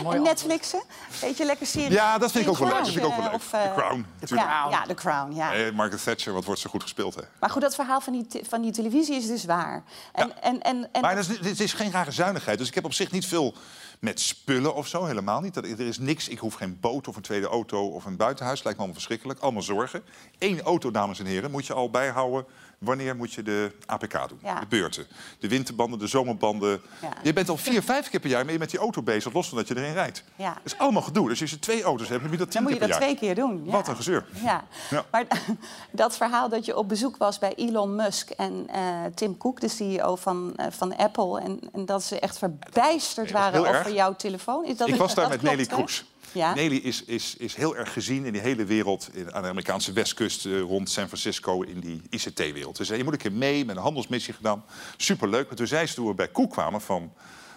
Mooi. Netflixen? Beetje lekker serie. Ja, dat vind ik ook wel leuk. Dat vind ik ook wel leuk. of, eh, The Crown, natuurlijk. Ja, ja, The Crown, ja. Eh, Margaret Thatcher, wat wordt zo goed gespeeld, hè? Maar goed, dat verhaal van die, van die televisie is dus waar. En, Ja. en, en, en, Maar dat is, dit is geen rare zuinigheid. Dus ik heb op zich niet veel met spullen of zo, helemaal niet. Dat, er is niks, ik hoef geen boot of een tweede auto of een buitenhuis. Lijkt me allemaal verschrikkelijk. Allemaal zorgen. Eén auto, dames en heren, moet je al bijhouden wanneer moet je de APK doen. Ja. De beurten, de winterbanden, de zomerbanden. Ja. Je bent al vier, vijf keer per jaar mee met die auto bezig, los van dat je erin rijdt. Ja. Dat is allemaal gedoe. Dus als je twee auto's hebt, dan moet je dat tien Dan moet je keer dat per twee jaar. keer doen. Ja. Wat een gezeur. Ja. Maar (laughs) dat verhaal dat je op bezoek was bij Elon Musk en eh, Tim Cook, de CEO van, eh, van Apple... En, en dat ze echt verbijsterd waren over erg. jouw telefoon. Is dat, Ik was daar met Nelly? Kroes. Ja. Nelly is, is, is heel erg gezien in die hele wereld, in, aan de Amerikaanse westkust, eh, rond San Francisco, in die ICT-wereld. Ze zei, je moet een keer mee met een handelsmissie gedaan. Superleuk. Maar toen zei ze, toen we bij Koek kwamen van,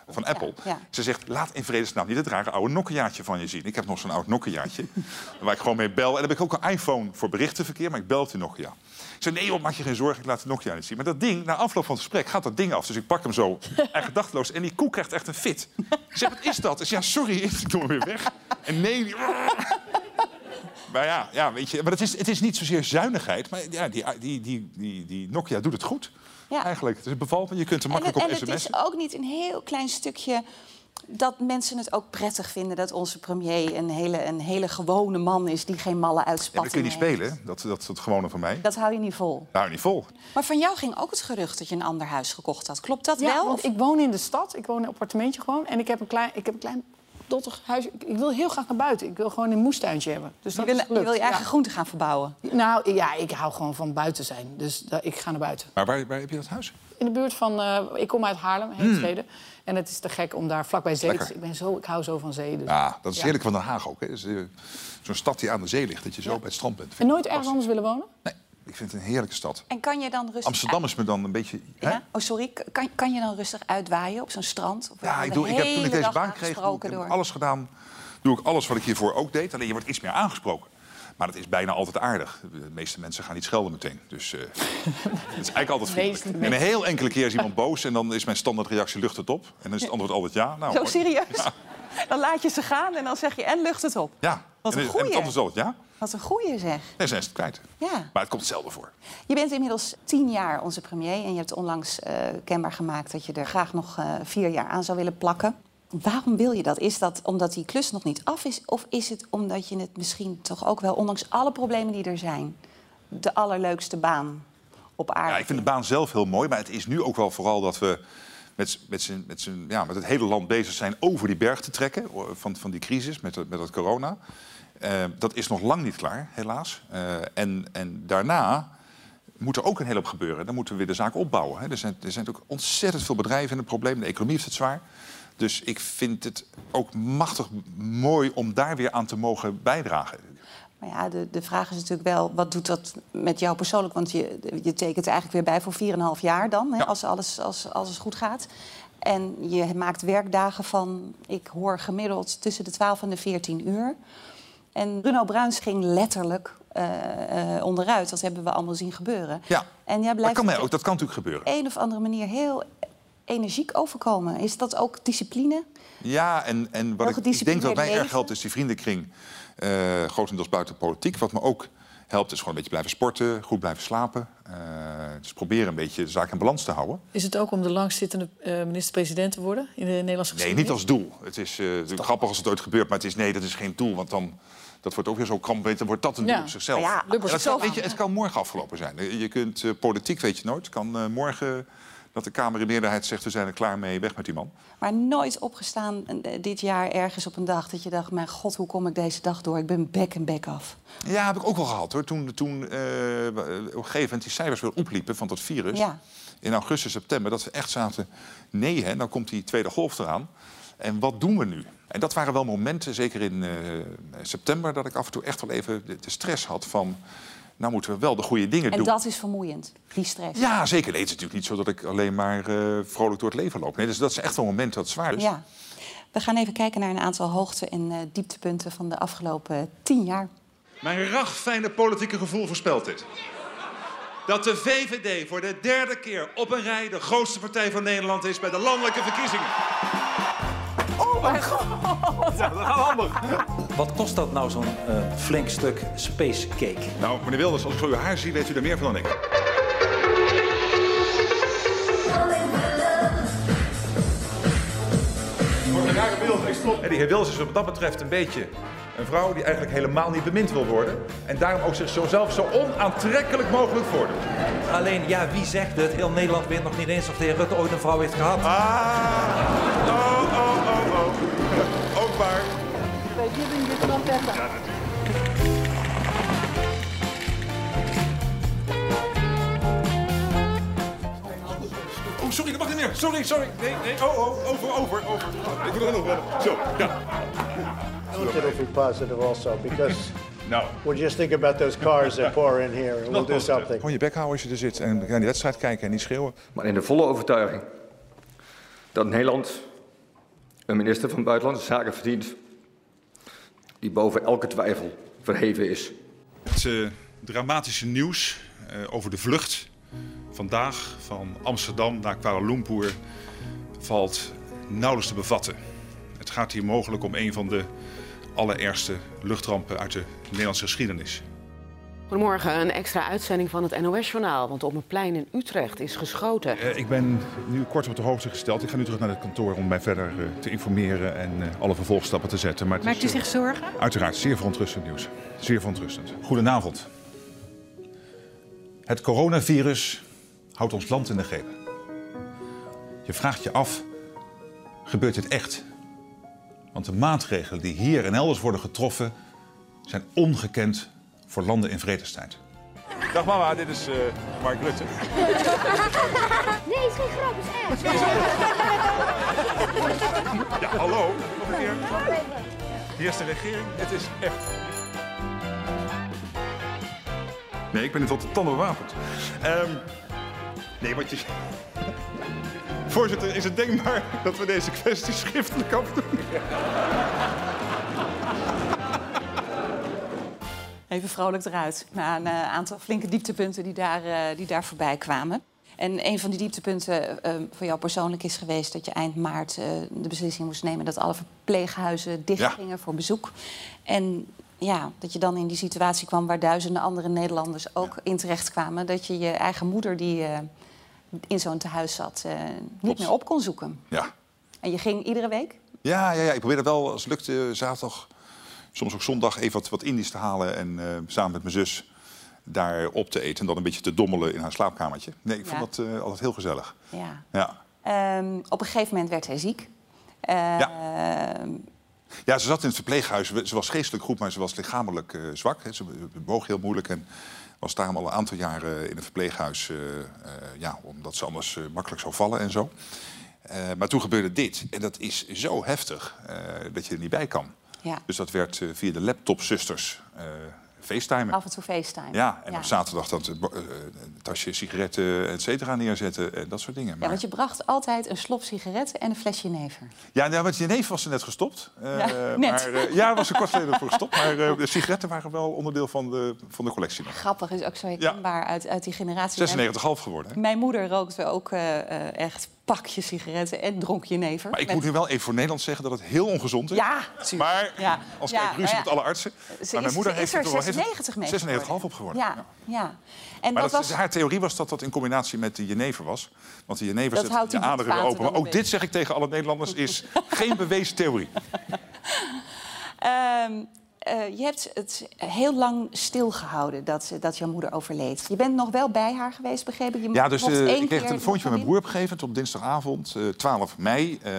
van Apple, ja. ze zegt, laat in vredesnaam niet het rare oude Nokiaatje van je zien. Ik heb nog zo'n oud Nokiaatje, (laughs) waar ik gewoon mee bel. En daar heb ik ook een iPhone voor berichtenverkeer, maar ik bel die Nokia. Ik zei, nee joh, maak je geen zorgen, ik laat de Nokia niet zien. Maar dat ding, na afloop van het gesprek, gaat dat ding af. Dus ik pak hem zo, (laughs) echt gedachteloos. En die koek krijgt echt een fit. Ik zeg, wat is dat? Ik zeg, ja, sorry, ik doe hem weer weg. En nee, die- (laughs) maar ja, ja weet je, maar het is, het is niet zozeer zuinigheid. Maar ja, die, die, die, die, die Nokia doet het goed. Ja. Eigenlijk. Het bevalt me. Je kunt er En, makkelijk het- op en het sms'en. is ook niet een heel klein stukje dat mensen het ook prettig vinden dat onze premier een hele, een hele gewone man is die geen malle Ja, uitspattingen dat kun je niet heeft. spelen. Dat, dat is het gewone van mij. Dat hou je niet vol. Nou, niet vol. Maar van jou ging ook het gerucht dat je een ander huis gekocht had. Klopt dat Ja, wel? want Of- ik woon in de stad. Ik woon in een appartementje gewoon. En ik heb een klein, ik heb een klein dottig huis. Ik, ik wil heel graag naar buiten. Ik wil gewoon een moestuintje hebben. Dus je, dat wil, is je wil je eigen Ja. groenten gaan verbouwen. Nou ja, ik hou gewoon van buiten zijn. Dus ik ga naar buiten. Maar waar, waar heb je dat huis? In de buurt van... eh, ik kom uit Haarlem, Heemstede. En het is te gek om daar vlakbij zee te. Ik, ben zo, ik hou zo van zee. Dus. Ja, dat is Ja. heerlijk van Den Haag ook. hè. Dus, eh, Zo'n stad die aan de zee ligt, dat je zo bij het strand bent. En nooit ergens anders willen wonen? Nee, ik vind het een heerlijke stad. En kan je dan rustig... Amsterdam is me dan een beetje... hè? Ja? Oh, sorry. Kan, kan je dan rustig uitwaaien op zo'n strand? Of Ja, ik, doe, ik heb toen ik deze baan kreeg, doe ik, aangesproken heb ik door- alles gedaan. Doe ik alles wat ik hiervoor ook deed. Alleen je wordt iets meer aangesproken. Maar het is bijna altijd aardig. De meeste mensen gaan niet schelden meteen. Dus eh, (laughs) het is eigenlijk altijd vriendelijk. En een heel enkele keer is iemand boos... en dan is mijn standaardreactie lucht het op. En dan is het antwoord altijd ja. Nou, Zo serieus? Dan laat je ze gaan en dan zeg je en lucht het op. Ja. Wat en, een en het goeie. antwoord is altijd ja. Wat een goeie zeg. En zijn ze het kwijt. Ja. Maar het komt zelden voor. Je bent inmiddels tien jaar onze premier en je hebt onlangs eh, kenbaar gemaakt dat je er graag nog eh, vier jaar aan zou willen plakken. Waarom wil je dat? Is dat omdat die klus nog niet af is? Of is het omdat je het misschien toch ook wel, ondanks alle problemen die er zijn, de allerleukste baan op aarde Ja, ik vind de baan zelf heel mooi. Maar het is nu ook wel vooral dat we met, met, z'n- met, z'n- ja, met het hele land bezig zijn... over die berg te trekken van, van die crisis met, met het corona. Eh, dat is nog lang niet klaar, helaas. Eh, en, en daarna moet er ook een hele hoop gebeuren. Dan moeten we weer de zaak opbouwen. Hè. Er, zijn, er zijn ook ontzettend veel bedrijven in het probleem. De economie heeft het zwaar. Dus ik vind het ook machtig mooi om daar weer aan te mogen bijdragen. Maar ja, de, de vraag is natuurlijk wel, wat doet dat met jou persoonlijk? Want je, je tekent eigenlijk weer bij voor 4,5 jaar dan, hè, Ja. als, alles, als alles goed gaat. En je maakt werkdagen van, ik hoor gemiddeld tussen de 12 en de 14 uur. En Bruno Bruins ging letterlijk eh, eh, onderuit. Dat hebben we allemaal zien gebeuren. Ja, En jij dat blijft kan, mij op ook, dat kan natuurlijk gebeuren. een of andere manier heel energiek overkomen. Is dat ook discipline? Ja, en, en wat ik, ik denk dat mij erg helpt is die vriendenkring. eh grotendeels buiten de politiek. Wat me ook helpt is gewoon een beetje blijven sporten, goed blijven slapen. Eh, dus proberen een beetje de zaak in balans te houden. Is het ook om de langzittende eh, minister-president te worden in de Nederlandse Nee, geschiedenis? niet als doel. Het is eh, natuurlijk grappig als het ooit gebeurt, maar het is nee, dat is geen doel. Want dan dat wordt ook weer zo kramp, dan wordt dat een Ja. doel op zichzelf. Ja, dat kan, weet je, het kan morgen afgelopen zijn. Je kunt eh, politiek weet je nooit. Het kan eh, morgen dat de Kamer in meerderheid zegt we zijn er klaar mee, weg met die man. Maar nooit opgestaan eh, dit jaar ergens op een dag dat je dacht... mijn god, hoe kom ik deze dag door? Ik ben bek en bek af. Ja, heb ik ook wel gehad hoor. Toen, toen eh, op een gegeven moment die cijfers weer opliepen van dat virus. Ja. In augustus, september, dat we echt zaten. Nee, hè, dan komt die tweede golf eraan. En wat doen we nu? En dat waren wel momenten, zeker in september, dat ik af en toe echt wel even de, de stress had van. Nou moeten we wel de goede dingen En doen. dat is vermoeiend, die stress. Ja, zeker. Nee, het is natuurlijk niet zo dat ik alleen maar eh, vrolijk door het leven loop. Nee, dus dat is echt wel een moment dat het zwaar is. Ja. We gaan even kijken naar een aantal hoogte- en eh, dieptepunten van de afgelopen tien jaar. Mijn ragfijne politieke gevoel voorspelt dit. Dat de VVD voor de derde keer op een rij de grootste partij van Nederland is bij de landelijke verkiezingen. Oh mijn god! Ja, dat gaat handig. Wat kost dat nou, zo'n eh, flink stuk space cake? Nou, meneer Wilders, als ik zo uw haar zie, weet u er meer van dan ik. Wordt een rare beeld, ik stop. En die heer Wils is wat dat betreft een beetje Een vrouw die eigenlijk helemaal niet bemind wil worden. En daarom ook zichzelf zo onaantrekkelijk mogelijk voordoet. Alleen, ja, wie zegt het? Heel Nederland weet nog niet eens of de heer Rutte ooit een vrouw heeft gehad. Ah, Ook waar. Oh, sorry, dat mag niet meer. Sorry, sorry. Nee, nee. Oh, oh, over, over, over. Ik wil er nog wel. Zo, ja. It'll be positive also because (laughs) Nou. we'll just think about those cars that pour in here and we'll do something. Gewoon je bek houden als je er zit en naar die wedstrijd kijken en niet schreeuwen. Maar in de volle overtuiging dat Nederland een minister van Buitenlandse Zaken verdient die boven elke twijfel verheven is. Het eh, dramatische nieuws eh, over de vlucht vandaag van Amsterdam naar Kuala Lumpur valt nauwelijks te bevatten. Het gaat hier mogelijk om een van de allerergste luchtrampen uit de Nederlandse geschiedenis. Goedemorgen, een extra uitzending van het NOS-journaal. Want op een plein in Utrecht is geschoten. Eh, ik ben nu kort op de hoogte gesteld. Ik ga nu terug naar het kantoor om mij verder eh, te informeren en eh, alle vervolgstappen te zetten. Maar het Maakt u is, eh, zich zorgen? Uiteraard zeer verontrustend nieuws. Zeer verontrustend. Goedenavond. Het coronavirus houdt ons land in de greep. Je vraagt je af, gebeurt dit echt? Want de maatregelen die hier en elders worden getroffen... zijn ongekend voor landen in vredestijd. Dag mama, dit is eh, Mark Rutte. (laughs) Nee, is geen grap, is echt. Ja, hallo. Nog een keer. Hier is de regering. Het is echt. Nee, ik ben niet tot de tanden bewapend. Ehm, nee, wat je... Voorzitter, is het denkbaar dat we deze kwestie schriftelijk afdoen? Even vrolijk eruit. Na een eh, aantal flinke dieptepunten die daar, eh, die daar voorbij kwamen. En een van die dieptepunten eh, voor jou persoonlijk is geweest dat je eind maart eh, de beslissing moest nemen dat alle verpleeghuizen dichtgingen voor bezoek. En ja, dat je dan in die situatie kwam waar duizenden andere Nederlanders ook in terecht kwamen. Dat je je eigen moeder die in zo'n tehuis zat niet meer op kon zoeken. Ja. En je ging iedere week? Ja, ja, ja, ik probeerde wel, als het lukte, zaterdag, soms ook zondag, even wat, wat Indisch te halen. En eh, samen met mijn zus daar op te eten. En dan een beetje te dommelen in haar slaapkamertje. Nee, ik Ja. vond dat eh, altijd heel gezellig. Ja. Ja. Ehm, op een gegeven moment werd hij ziek. Ehm, Ja, ze zat in het verpleeghuis. Ze was geestelijk goed, maar ze was lichamelijk eh, zwak. Ze bewoog heel moeilijk en was daarom al een aantal jaren in het verpleeghuis. ja, omdat ze anders makkelijk zou vallen en zo. Maar toen gebeurde dit. En dat is zo heftig dat je er niet bij kan. Ja. Dus dat werd eh, via de laptopzusters eh facetimen. Af en toe FaceTime. Ja, en op zaterdag dat eh, een tasje sigaretten, et cetera, neerzetten en dat soort dingen. Ja, Maar- want je bracht altijd een slop sigaretten en een flesje never. Ja, nou, want je neef was er net gestopt. Ja, (laughs) net. Maar, ja, was er kort geleden voor gestopt. Maar de sigaretten waren wel onderdeel van de, van de collectie. nog. Grappig is ook zo herkenbaar uit, uit die generatie. 96,5 geworden. Hè? Mijn moeder rookte ook eh, echt pakjes sigaretten en dronk jenever. Maar ik Met- moet nu wel even voor Nederland zeggen dat het heel ongezond is. Ja, Maar Ja, als ja, kijk ruzie nou ja. met alle artsen. Ze maar mijn moeder heeft er er toch wel- heeft 96 mee 96,5 op geworden. Ja, ja. En maar dat was... haar theorie was dat dat in combinatie met de jenever was. Want de jenever zet houdt je die aderen weer open. Maar ook dit zeg ik tegen alle Nederlanders, is geen bewezen theorie. (laughs) Ehm, eh, je hebt het heel lang stilgehouden dat, dat jouw moeder overleed. Je bent nog wel bij haar geweest, begreep ik? Je Ja, dus eh, ik kreeg een telefoontje van mijn broer op een gegeven moment op dinsdagavond, eh, 12 mei. Eh,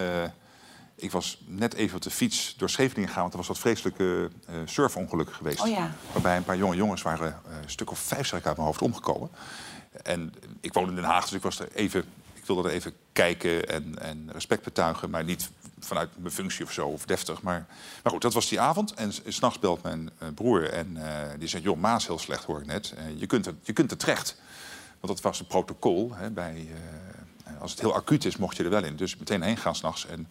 ik was net even op de fiets door Scheveningen gegaan, want er was dat vreselijke eh, surfongeluk geweest. Oh ja. Waarbij een paar jonge jongens waren eh, een stuk of vijf, zeg ik uit mijn hoofd, omgekomen. En ik woon in Den Haag, dus ik, was er even, wilde er even kijken en, en respect betuigen. Maar niet vanuit mijn functie of zo, of deftig. Maar, maar goed, dat was die avond. En s'nachts belt mijn eh, broer en eh, die zegt... joh, Maas heel slecht, hoor ik net. Eh, je, kunt er, je kunt er terecht. Want dat was een protocol. Hè, bij, als het heel acuut is, mocht je er wel in. Dus meteen heen gaan s'nachts. En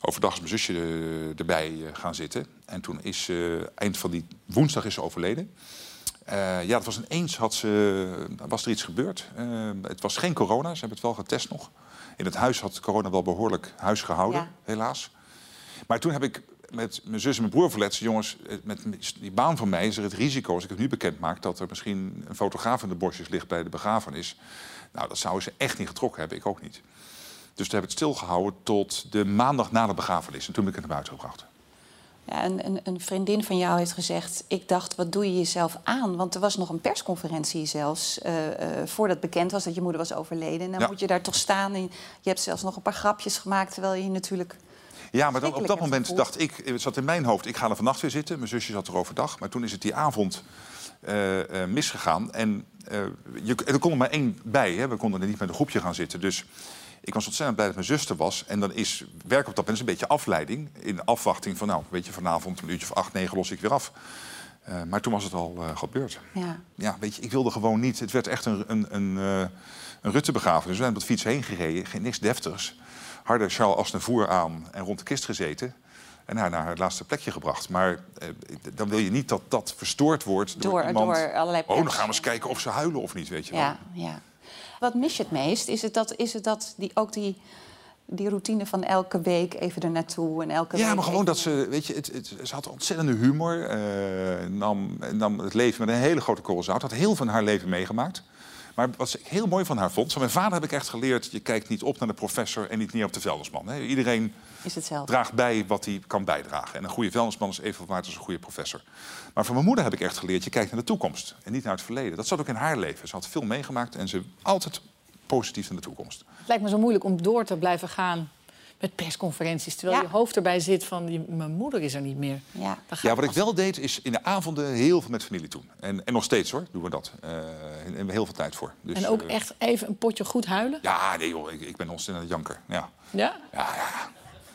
overdag is mijn zusje erbij gaan zitten. En toen is eind van die woensdag is ze overleden. Eh, ja, het was ineens had ze, was er iets gebeurd. Eh, het was geen corona, ze hebben het wel getest nog. In het huis had corona wel behoorlijk huis gehouden, Ja. helaas. Maar toen heb ik met mijn zus en mijn broer verlet... jongens, met die baan van mij is er het risico... als ik het nu bekend maak, dat er misschien een fotograaf in de bosjes ligt... bij de begrafenis. Nou, dat zouden ze echt niet getrokken hebben, ik ook niet. Dus toen heb ik het stilgehouden tot de maandag na de begrafenis. En toen ben ik het naar buiten gebracht. Ja, een, een, een vriendin van jou heeft gezegd... ik dacht, wat doe je jezelf aan? Want er was nog een persconferentie zelfs... eh, eh, voordat bekend was dat je moeder was overleden. En dan Ja. moet je daar toch staan. En je hebt zelfs nog een paar grapjes gemaakt... terwijl je natuurlijk... Ja, maar dan, op dat moment dacht ik, het zat in mijn hoofd, ik ga er vannacht weer zitten. Mijn zusje zat er overdag. Maar toen is het die avond eh, misgegaan. En je, er kon er maar één bij. Hè. We konden er niet met een groepje gaan zitten. Dus ik was ontzettend blij dat mijn zuster was. En dan is werk op dat moment een beetje afleiding. In afwachting van, nou, weet je, vanavond een uurtje of acht, negen los ik weer af. Eh, maar toen was het al eh, gebeurd. Ja. Ja, weet je, ik wilde gewoon niet. Het werd echt een, een, een, eh, een Rutte-begrafenis. We zijn op de fiets heen gereden, geen niks deftigs. Harde Charles Aznavour aan en rond de kist gezeten. En haar naar het laatste plekje gebracht. Maar dan wil je niet dat dat verstoord wordt door, Door- iemand. door allerlei oh, dan gaan we eens kijken of ze huilen of niet, weet je wel. Ja, ja. Wat mis je het meest? Is het dat, is het dat die, ook die, die routine van elke week even er naartoe en elke Ja, maar gewoon dat ze, weet je, het, het, ze had ontzettende humor. eh, nam, nam het leven met een hele grote korrel zout. Had heel van haar leven meegemaakt. Maar wat ik heel mooi van haar vond... Van mijn vader heb ik echt geleerd... je kijkt niet op naar de professor en niet neer op de vuilnisman. Hè. Iedereen Is hetzelfde. draagt bij wat hij kan bijdragen. En een goede vuilnisman is evenveel waard als een goede professor. Maar van mijn moeder heb ik echt geleerd... je kijkt naar de toekomst en niet naar het verleden. Dat zat ook in haar leven. Ze had veel meegemaakt en ze altijd positief naar de toekomst. Het lijkt me zo moeilijk om door te blijven gaan met persconferenties. Terwijl Ja. je hoofd erbij zit van, die, mijn moeder is er niet meer. Ja. Ja, wat ik wel deed, is in de avonden heel veel met familie doen. En, en nog steeds hoor, doen we dat. Eh en heel veel tijd voor. Dus, en ook eh, echt even een potje goed huilen. Ja, nee joh, ik, ik ben ontzettend aan het janker. Ja. Ja?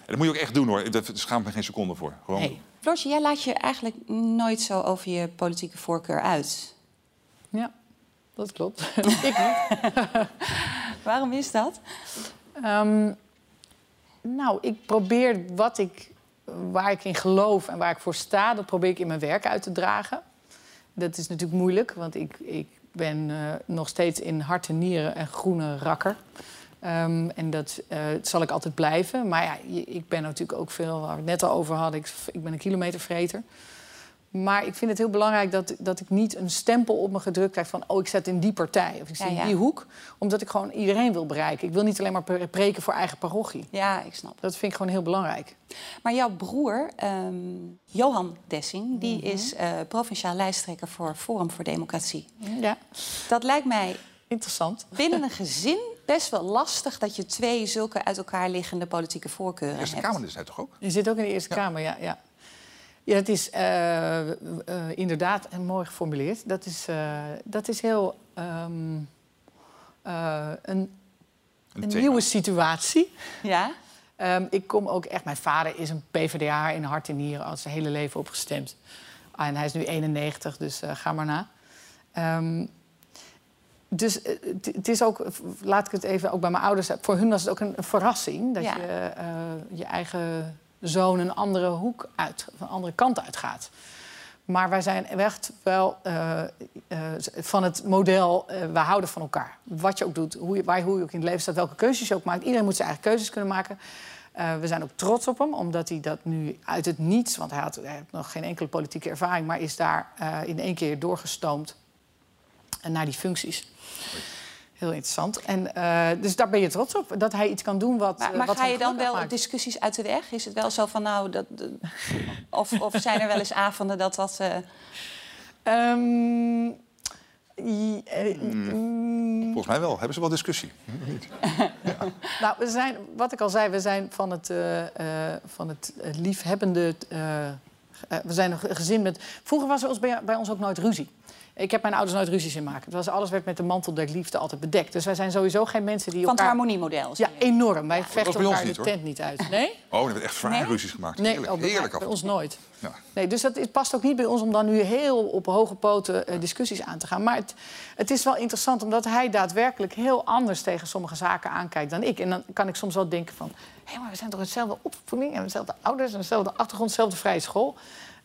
En dat moet je ook echt doen hoor. Daar schaamt me geen seconde voor. Gewoon. Hey. Floortje, jij laat je eigenlijk nooit zo over je politieke voorkeur uit. Ja, dat klopt. (laughs) ik niet. Waarom is dat? Ehm, nou, ik probeer wat ik, waar ik in geloof en waar ik voor sta, dat probeer ik in mijn werk uit te dragen. Dat is natuurlijk moeilijk, want ik, ik ben eh, nog steeds in hart en nieren een groene rakker. Ehm, en dat eh, zal ik altijd blijven. Maar ja, ik ben natuurlijk ook veel, waar we het net al over hadden, ik, ik ben een kilometervreter. Maar ik vind het heel belangrijk dat, dat ik niet een stempel op me gedrukt krijg van... oh, ik zet in die partij of ik zit Ja, in die hoek. Omdat ik gewoon iedereen wil bereiken. Ik wil niet alleen maar pre- preken voor eigen parochie. Ja, ik snap. Dat vind ik gewoon heel belangrijk. Maar jouw broer, ehm, Johan Dessing, die Mhm. is eh, provinciaal lijsttrekker voor Forum voor Democratie. Ja. Dat lijkt mij interessant. Binnen (laughs) een gezin best wel lastig dat je twee zulke uit elkaar liggende politieke voorkeuren Eerste hebt. Kamer is hij toch ook? Je zit ook in de Eerste Kamer, ja. ja. Ja, het is eh, eh, inderdaad mooi geformuleerd. Dat is, eh, dat is heel ehm, eh, een, een thema. nieuwe situatie. Ja? Ehm, ik kom ook echt... Mijn vader is een PvdA in hart en nieren... al zijn hele leven opgestemd. Ah, en hij is nu 91, dus eh, ga maar na. Ehm, dus eh, het- is ook, laat ik het even ook bij mijn ouders... Voor hun was het ook een, verrassing... dat Ja. je eh, je eigen zoon een andere hoek uit... een andere kant uitgaat. Maar wij zijn echt wel eh, van het model... we houden van elkaar. Wat je ook doet, hoe je, waar, hoe je ook in het leven staat... welke keuzes je ook maakt. Iedereen moet zijn eigen keuzes kunnen maken. We zijn ook trots op hem, omdat hij dat nu uit het niets... want hij had, hij had nog geen enkele politieke ervaring... maar is daar in één keer doorgestoomd naar die functies. Heel interessant. En, eh, dus daar ben je trots op, dat hij iets kan doen wat Maar, eh, maar wat ga je dan wel maakt. discussies uit de weg? Is het wel zo van nou... Dat, (laughs) of, of zijn er wel eens avonden dat dat... eh, Ehm, eh, mm, Volgens mij wel. Hebben ze wel discussie? (laughs) Nou, we zijn, wat ik al zei, we zijn van het, eh, eh, van het liefhebbende. we zijn een gezin met. Vroeger was er bij ons ook nooit ruzie. Ik heb mijn ouders nooit ruzie zien maken. Het was, alles werd met de mantel der liefde altijd bedekt. Dus wij zijn sowieso geen mensen die van het elkaar... harmoniemodel? Ja, enorm. Wij vechten elkaar niet, de hoor. tent niet uit. Nee? Oh, er werd echt zwaar Nee? ruzies gemaakt. Nee, Heerlijk, oh, bij, heerlijk bij ons nooit. Ja. Nee, dus dat, het past ook niet bij ons om dan nu heel op hoge poten eh, discussies aan te gaan. Maar het, het is wel interessant omdat hij daadwerkelijk heel anders tegen sommige zaken aankijkt dan ik. En dan kan ik soms wel denken van... hé, maar we zijn toch hetzelfde opvoeding en dezelfde ouders en dezelfde achtergrond, dezelfde vrije school.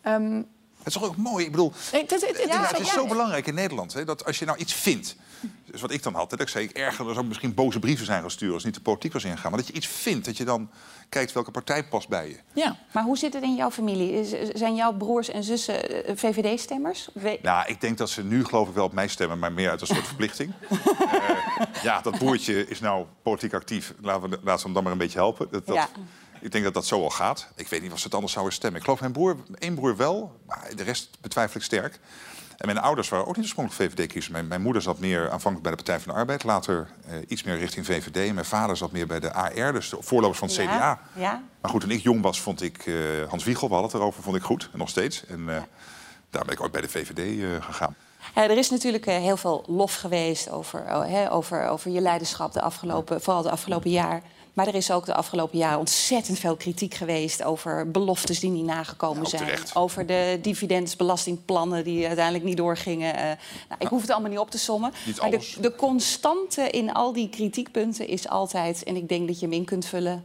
Ehm, Het is toch ook mooi? Ik bedoel, nee, het, is- het, het ja, is- het is ja, zo belangrijk in Nederland hè, dat als je nou iets vindt. Dus wat ik dan had, hè, dat ik zei, ik erger, er zou misschien boze brieven zijn gestuurd als niet de politiek was ingegaan. Maar dat je iets vindt, dat je dan kijkt welke partij past bij je. Ja. Maar hoe zit het in jouw familie? Zijn jouw broers en zussen eh, VVD-stemmers? Nou, ik denk dat ze nu geloof ik wel op mij stemmen, maar meer uit een soort (laughs) verplichting. Eh, ja, dat broertje is nou politiek actief. Laten we, laten we hem dan maar een beetje helpen. Dat, dat, Ja. Ik denk dat dat zo al gaat. Ik weet niet of ze het anders zouden stemmen. Ik geloof mijn broer, één broer wel, maar de rest betwijfel ik sterk. En mijn ouders waren ook niet oorspronkelijk VVD-kiezers. Mijn, mijn moeder zat meer aanvankelijk bij de Partij van de Arbeid. Later eh, iets meer richting VVD. Mijn vader zat meer bij de AR, dus de voorlopers van het CDA. Ja. Maar goed, toen ik jong was, vond ik eh, Hans Wiegel, we hadden het erover, vond ik goed. En nog steeds. En eh, daar ben ik ook bij de VVD eh, gegaan. Ja, er is natuurlijk eh, heel veel lof geweest over, oh, hè, over, over je leiderschap de afgelopen, vooral de afgelopen jaar. Maar er is ook de afgelopen jaar ontzettend veel kritiek geweest over beloftes die niet nagekomen zijn. terecht. Over de dividendsbelastingplannen die uiteindelijk niet doorgingen. Eh, nou, ik hoef het allemaal niet op te sommen. Niet maar de, de constante in al die kritiekpunten is altijd, en ik denk dat je hem in kunt vullen.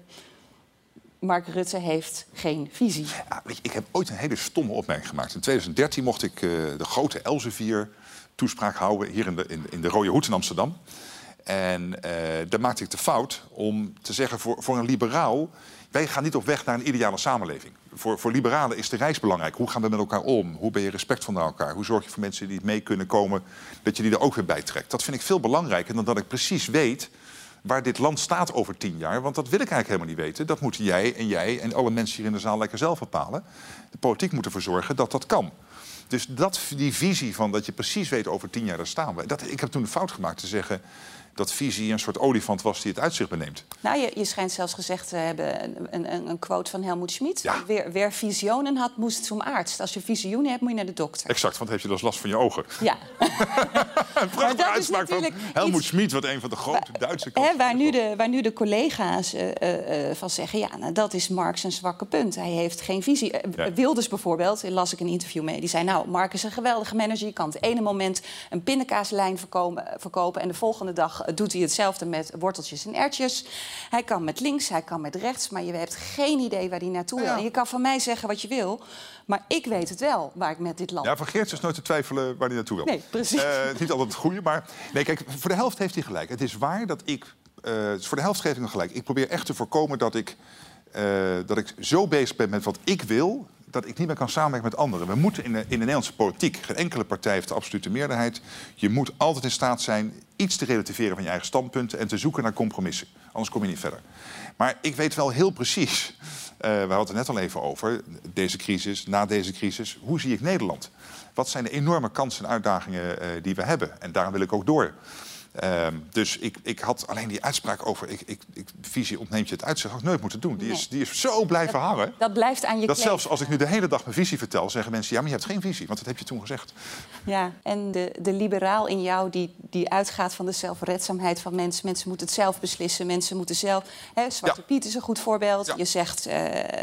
Mark Rutte heeft geen visie. Ja, weet je, ik heb ooit een hele stomme opmerking gemaakt. In 2013 mocht ik eh, de grote Elsevier toespraak houden hier in de, in, in de Rode Hoed in Amsterdam. En eh, daar maakte ik de fout om te zeggen voor, voor een liberaal... wij gaan niet op weg naar een ideale samenleving. Voor, voor liberalen is de reis belangrijk. Hoe gaan we met elkaar om? Hoe ben je respectvol naar elkaar? Hoe zorg je voor mensen die niet mee kunnen komen... dat je die er ook weer bij trekt? Dat vind ik veel belangrijker dan dat ik precies weet waar dit land staat over tien jaar. Want dat wil ik eigenlijk helemaal niet weten. Dat moeten jij en jij en alle mensen hier in de zaal lekker zelf bepalen. De politiek moet ervoor zorgen dat dat kan. Dus dat, die visie van dat je precies weet over tien jaar, daar staan we. Dat, ik heb toen de fout gemaakt te zeggen dat visie een soort olifant was die het uitzicht beneemt. Nou, je, je schijnt zelfs gezegd te hebben, een, een, een quote van Helmoet Schmid. Weer, weer visionen had, moest zum arts. Als je visioenen hebt, moet je naar de dokter. Exact, want heb je dus last van je ogen. Ja. (laughs) Een prachtige uitspraak van Helmoet iets- Schmid, wat een van de grote Duitse Hè, waar, nu de, waar nu de collega's eh, eh, eh, van zeggen... ja, nou, dat is Mark zijn zwakke punt. Hij heeft geen visie. Ja. Wilders bijvoorbeeld, las ik een interview mee. Die zei, nou, Mark is een geweldige manager. Je kan het ene moment een pindakaaslijn verkopen... en de volgende dag doet hij hetzelfde met worteltjes en ertjes. Hij kan met links, hij kan met rechts... maar je hebt geen idee waar hij naartoe wil. En je kan van mij zeggen wat je wil... maar ik weet het wel, waar ik met dit land... Ja, van Geert is nooit te twijfelen waar hij naartoe wil. Nee, precies. Eh, het is niet altijd het goede, maar... Nee, kijk, voor de helft heeft hij gelijk. Het is waar dat ik... eh, dus voor de helft geef ik hem gelijk. Ik probeer echt te voorkomen dat ik, eh, dat ik zo bezig ben met wat ik wil... dat ik niet meer kan samenwerken met anderen. We moeten in de, in de Nederlandse politiek... geen enkele partij heeft de absolute meerderheid. Je moet altijd in staat zijn iets te relativeren van je eigen standpunten... en te zoeken naar compromissen. Anders kom je niet verder. Maar ik weet wel heel precies... eh, we hadden het net al even over, deze crisis, na deze crisis. Hoe zie ik Nederland? Wat zijn de enorme kansen en uitdagingen eh, die we hebben? En daar wil ik ook door. Ehm, dus ik, ik had alleen die uitspraak over... Ik, ik, ik, visie ontneemt je het uitzicht, had ik nooit moeten doen. Die, is, die is zo blijven hangen. Dat blijft aan je Dat zelfs als ik nu de hele dag mijn visie vertel... zeggen mensen, ja, maar je hebt geen visie. Want dat heb je toen gezegd. Ja, en de, de liberaal in jou die, die uitgaat van de zelfredzaamheid van mensen. Mensen moeten het zelf beslissen, mensen moeten zelf... Hè, Zwarte Piet is een goed voorbeeld. Je zegt, eh,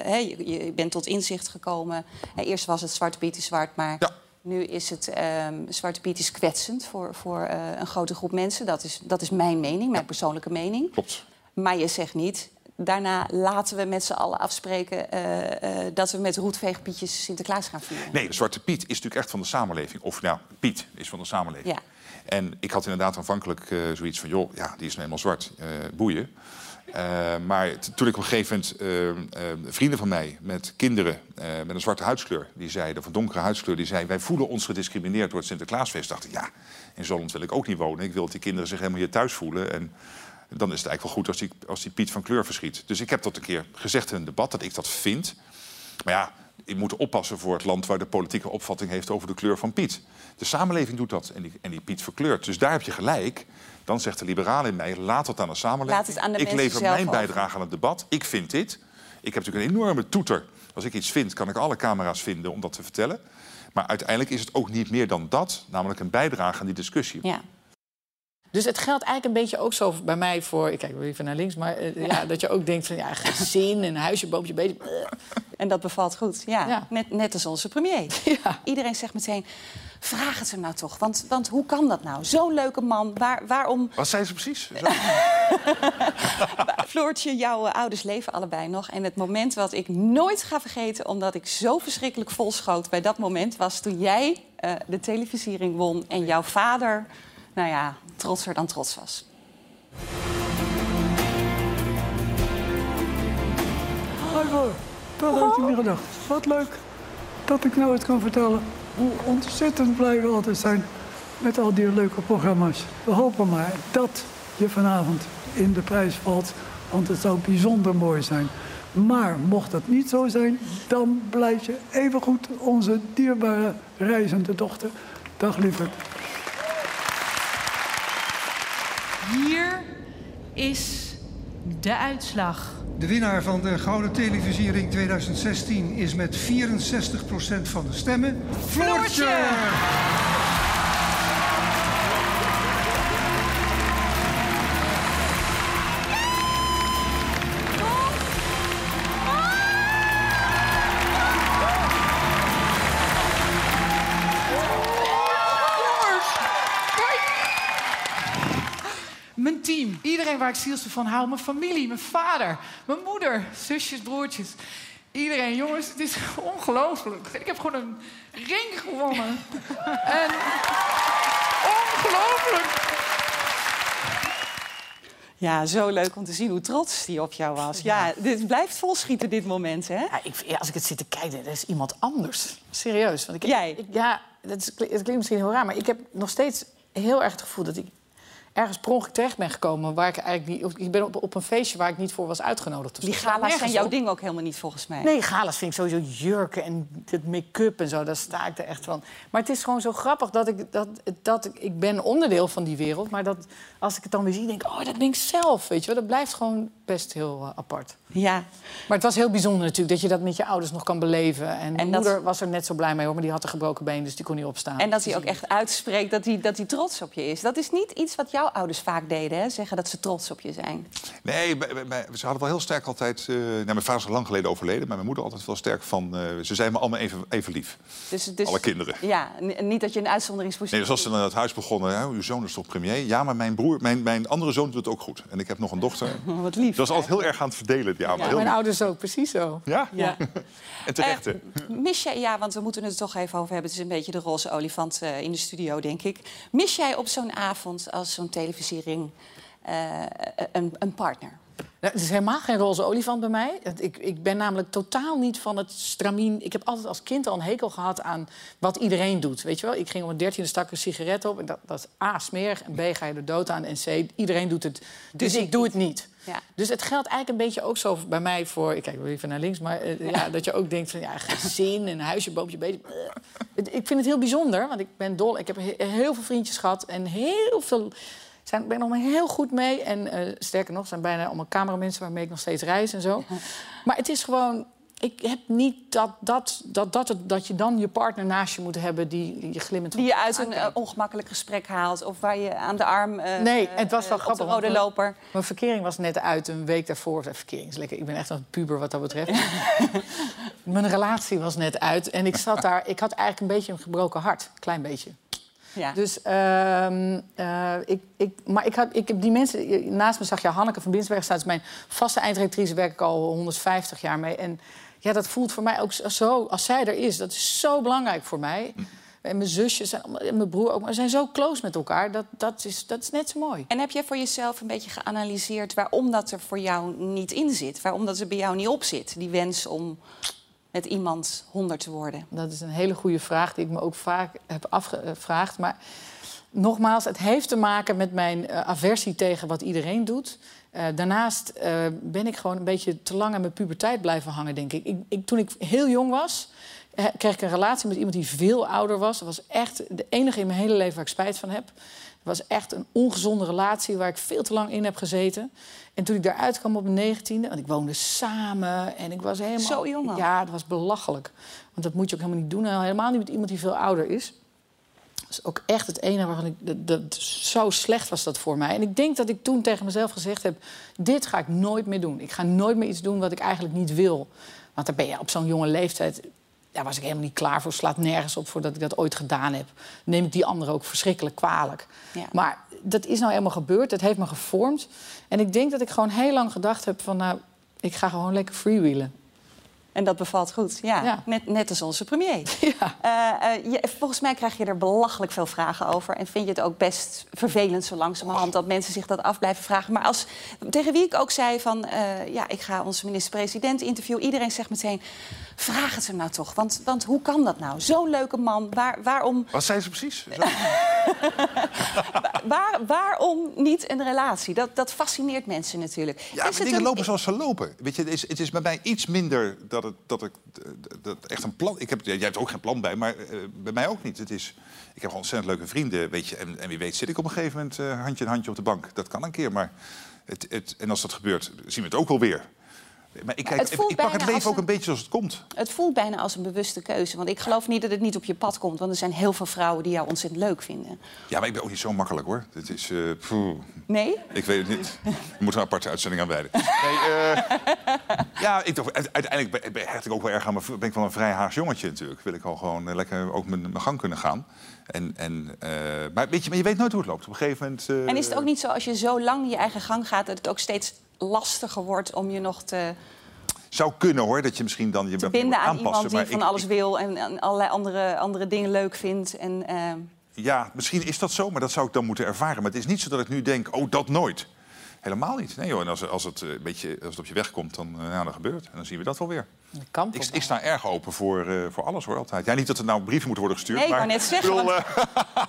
hè, je, je bent tot inzicht gekomen. Eerst was het Zwarte Piet is zwart, maar... Nu is het ehm, Zwarte Piet is kwetsend voor, voor eh, een grote groep mensen. Dat is, dat is mijn mening, mijn persoonlijke mening. Klopt. Maar je zegt niet, daarna laten we met z'n allen afspreken... eh, eh, dat we met roetveegpietjes Sinterklaas gaan vieren. Nee, de Zwarte Piet is natuurlijk echt van de samenleving. Of nou, Piet is van de samenleving. Ja. En ik had inderdaad aanvankelijk zoiets van... joh, ja, die is nou eenmaal zwart, boeien. Eh, maar toen ik op een gegeven moment eh, eh, vrienden van mij met kinderen met een zwarte huidskleur, die zeiden, of een donkere huidskleur, die zeiden: Wij voelen ons gediscrimineerd door het Sinterklaasfeest. Dacht ik, ja, in Zolland wil ik ook niet wonen. Ik wil dat die kinderen zich helemaal hier thuis voelen. En dan is het eigenlijk wel goed als die, als die Piet van kleur verschiet. Dus ik heb dat een keer gezegd in een debat dat ik dat vind. Maar ja, je moet oppassen voor het land waar de politieke opvatting heeft over de kleur van Piet. De samenleving doet dat en die, en die Piet verkleurt. Dus daar heb je gelijk. Dan zegt de liberale in mij, laat het aan de samenleving. Laat het aan de ik lever zelf mijn over. bijdrage aan het debat. Ik vind dit. Ik heb natuurlijk een enorme toeter. Als ik iets vind, kan ik alle camera's vinden om dat te vertellen. Maar uiteindelijk is het ook niet meer dan dat. Namelijk een bijdrage aan die discussie. Ja. Dus het geldt eigenlijk een beetje ook zo bij mij voor... Ik kijk even naar links, maar eh, ja. dat je ook denkt van... ja, (laughs) gezin en huisje, boompje, beetje... En dat bevalt goed, ja. Ja. Net, net als onze premier. (laughs) Iedereen zegt meteen, vraag het hem nou toch. Want, want hoe kan dat nou? Zo'n leuke man, waar, waarom... Wat zei ze precies? (laughs) Floortje, jouw eh, ouders leven allebei nog. En het moment wat ik nooit ga vergeten... omdat ik zo verschrikkelijk vol schoot bij dat moment... was toen jij eh, de televisiering won en jouw vader... nou ja, trotser dan trots was. Ivor, dat had ik niet gedacht. Wat leuk dat ik nou eens kan vertellen hoe ontzettend blij we altijd zijn met al die leuke programma's. We hopen maar dat je vanavond in de prijs valt, want het zou bijzonder mooi zijn Maar mocht dat niet zo zijn, dan blijf je evengoed onze dierbare reizende dochter. Dag lieverd. Hier is de uitslag. De winnaar van de Gouden Televisiering 2016 is met 64% van de stemmen Floortje! Mijn waar ik zielsveel van hou, mijn familie, mijn vader, mijn moeder, zusjes, broertjes. Iedereen, jongens, het is ongelooflijk. Ik heb gewoon een ring gewonnen. (laughs) en ongelooflijk. Ja, zo leuk om te zien hoe trots die op jou was. Ja, dit blijft volschieten, dit moment, hè? Ja, ik, als ik het zit te kijken, dat is iemand anders. Serieus. Want ik, Jij? ik- ja, dat is, het klinkt misschien heel raar, maar ik heb nog steeds heel erg het gevoel dat ik ergens per ongeluk terecht ben gekomen waar ik eigenlijk niet. Ik ben op, op een feestje waar ik niet voor was uitgenodigd. of Die gala's zijn jouw op. ding ook helemaal niet, volgens mij. Nee, galas vind ik sowieso jurken en het make-up en zo. Daar sta ik er echt van. Maar het is gewoon zo grappig dat ik... Dat, dat ik, ik ben onderdeel van die wereld. Maar dat, als ik het dan weer zie, denk ik... Oh, dat ben ik zelf, weet je wel. Dat blijft gewoon best heel eh, apart. Ja. Maar het was heel bijzonder natuurlijk dat je dat met je ouders nog kan beleven. En mijn dat- moeder was er net zo blij mee, hoor. Maar die had een gebroken been, dus die kon niet opstaan. En dat hij ook echt uitspreekt dat hij, dat hij trots op je is. Dat is niet iets wat jouw ouders vaak deden, hè? Zeggen dat ze trots op je zijn. Nee, ze hadden wel heel sterk altijd... eh, nou, mijn vader is al lang geleden overleden, maar mijn moeder altijd wel sterk van... eh, ze zijn me allemaal even, even lief. Dus, dus, Alle kinderen. Ja, niet dat je een uitzonderingspositie... Nee, dus als ze naar het huis begonnen, hè, uw zoon is toch premier? Ja, maar mijn broer, mijn, mijn andere zoon doet het ook goed. En ik heb nog een dochter. (laughs) Wat lief. Dat was altijd heel erg aan het verdelen, Ja, heel mijn lief. ouders ook, precies zo. Ja? Ja. En terecht, hè? Mis jij, ja, want we moeten het er toch even over hebben. Het is een beetje de roze olifant eh, in de studio, denk ik. Mis jij op zo'n avond als zo'n televisiering eh, een, een partner? Nou, het is helemaal geen roze olifant bij mij. Ik, ik ben namelijk totaal niet van het stramien. Ik heb altijd als kind al een hekel gehad aan wat iedereen doet. Weet je wel? Ik ging om een dertiende stak een sigaret op. En dat, dat is A, smerig. En B, ga je er dood aan. En C, iedereen doet het. Dus, ik doe het niet. Ja. Dus het geldt eigenlijk een beetje ook zo bij mij voor... Ik kijk wel even naar links, maar eh, ja, dat je ook denkt van... ja, gezin en huisje, boompje, beetje... Ik vind het heel bijzonder, want ik ben dol. Ik heb he- heel veel vriendjes gehad en heel veel... Zijn, ben er allemaal heel goed mee. En eh, sterker nog, zijn bijna allemaal cameramensen waarmee ik nog steeds reis en zo. Maar het is gewoon... Ik heb niet dat, dat, dat, dat, het- dat je dan je partner naast je moet hebben die je glimmend Die je uit een eh, ongemakkelijk gesprek haalt of waar je aan de arm. eh, Nee, het was wel grappig. Rode want mijn- loper. Mijn verkering was net uit een week daarvoor. Verkering is lekker. Ik ben echt een puber wat dat betreft. (laughs) mijn relatie was net uit. En ik zat daar. Ik had eigenlijk een beetje een gebroken hart. Klein beetje. Ja. Dus, ehm, eh, ik, ik, maar ik, had, ik heb die mensen... Naast me zag je Hanneke van Binsberg staan. Dat is mijn vaste eindredactrice. Werk ik al 150 jaar mee. En ja, dat voelt voor mij ook zo... Als zij er is, dat is zo belangrijk voor mij. En mijn zusjes en mijn broer ook. Maar we zijn zo close met elkaar. Dat, dat, is, dat is net zo mooi. En heb jij voor jezelf een beetje geanalyseerd waarom dat er voor jou niet in zit? Waarom dat er bij jou niet op zit? Die wens om met iemand honderd te worden. Dat is een hele goede vraag die ik me ook vaak heb afgevraagd. Maar nogmaals, het heeft te maken met mijn eh, aversie tegen wat iedereen doet. Eh, daarnaast eh, ben ik gewoon een beetje te lang aan mijn puberteit blijven hangen, denk ik. ik, ik toen ik heel jong was, kreeg ik een relatie met iemand die veel ouder was. Dat was echt de enige in mijn hele leven waar ik spijt van heb. Het was echt een ongezonde relatie waar ik veel te lang in heb gezeten. En toen ik daaruit kwam op mijn negentiende, want ik woonde samen en ik was helemaal... Zo jong al? Ja, dat was belachelijk. Want dat moet je ook helemaal niet doen. En helemaal niet met iemand die veel ouder is. Dat is ook echt het enige waarvan ik... Dat, dat, zo slecht was dat voor mij. En ik denk dat ik toen tegen mezelf gezegd heb... dit ga ik nooit meer doen. Ik ga nooit meer iets doen wat ik eigenlijk niet wil. Want dan ben je op zo'n jonge leeftijd... Daar was ik helemaal niet klaar voor. Slaat nergens op voordat ik dat ooit gedaan heb. Neem ik die anderen ook verschrikkelijk kwalijk. Ja. Maar dat is nou helemaal gebeurd. Dat heeft me gevormd. En ik denk dat ik gewoon heel lang gedacht heb van... nou, ik ga gewoon lekker freewheelen. En dat bevalt goed, ja. Ja. Net, net als onze premier. (laughs) Eh, eh, je- volgens mij krijg je er belachelijk veel vragen over. En vind je het ook best vervelend zo langzamerhand dat mensen zich dat af blijven vragen. Maar als, tegen wie ik ook zei van, eh, ja, ik ga onze minister-president interviewen. Iedereen zegt meteen, vraag het hem nou toch. Want, want hoe kan dat nou? Zo'n leuke man, waar, waarom... Wat zei ze precies? (laughs) Waar, waarom niet een relatie? Dat, dat fascineert mensen natuurlijk. Ja, maar dingen lopen zoals ze lopen. Weet je, het, is, het is bij mij iets minder dat, het, dat ik dat echt een plan... Ik heb, jij hebt ook geen plan bij, maar uh, bij mij ook niet. Het is, ik heb ontzettend leuke vrienden, weet je. En, en wie weet zit ik op een gegeven moment uh, handje in handje op de bank. Dat kan een keer, maar... Het, het, en als dat gebeurt, zien we het ook wel weer. Maar ik, kijk, ik pak het leven ook een beetje zoals het komt. Het voelt bijna als een bewuste keuze. Want ik geloof niet dat het niet op je pad komt. Want er zijn heel veel vrouwen die jou ontzettend leuk vinden. Ja, maar ik ben ook niet zo makkelijk hoor. Het is. Uh, nee? Ik weet het niet. We moeten een aparte uitzending aan wijden. (laughs) Nee, uh, (laughs) ja, ik uiteindelijk ben, hecht ik ook wel erg aan mijn. Ben ik wel een vrij haars jongetje natuurlijk. Wil ik al gewoon uh, lekker ook mijn, mijn gang kunnen gaan. En, en, maar, weet je, maar je weet nooit hoe het loopt. Op een gegeven moment. en is het ook niet zo als je zo lang je eigen gang gaat. dat het ook steeds lastiger wordt om je nog te... Zou kunnen hoor, dat je misschien dan je te binden aan iemand die van alles wil en, en, allerlei andere, andere dingen leuk vindt. En, uh... Ja, misschien is dat zo, maar dat zou ik dan moeten ervaren. Maar het is niet zo dat ik nu denk, oh, dat nooit. Helemaal niet. Nee joh, en als, als, het, een beetje, als het op je weg komt, dan, ja, dan gebeurt En dan zien we dat wel weer. Ik, ik, sta erg open voor, uh, voor alles hoor, altijd. Ja, niet dat er nou brieven moeten worden gestuurd. Nee, ik maar, net zeggen, bedoel, uh,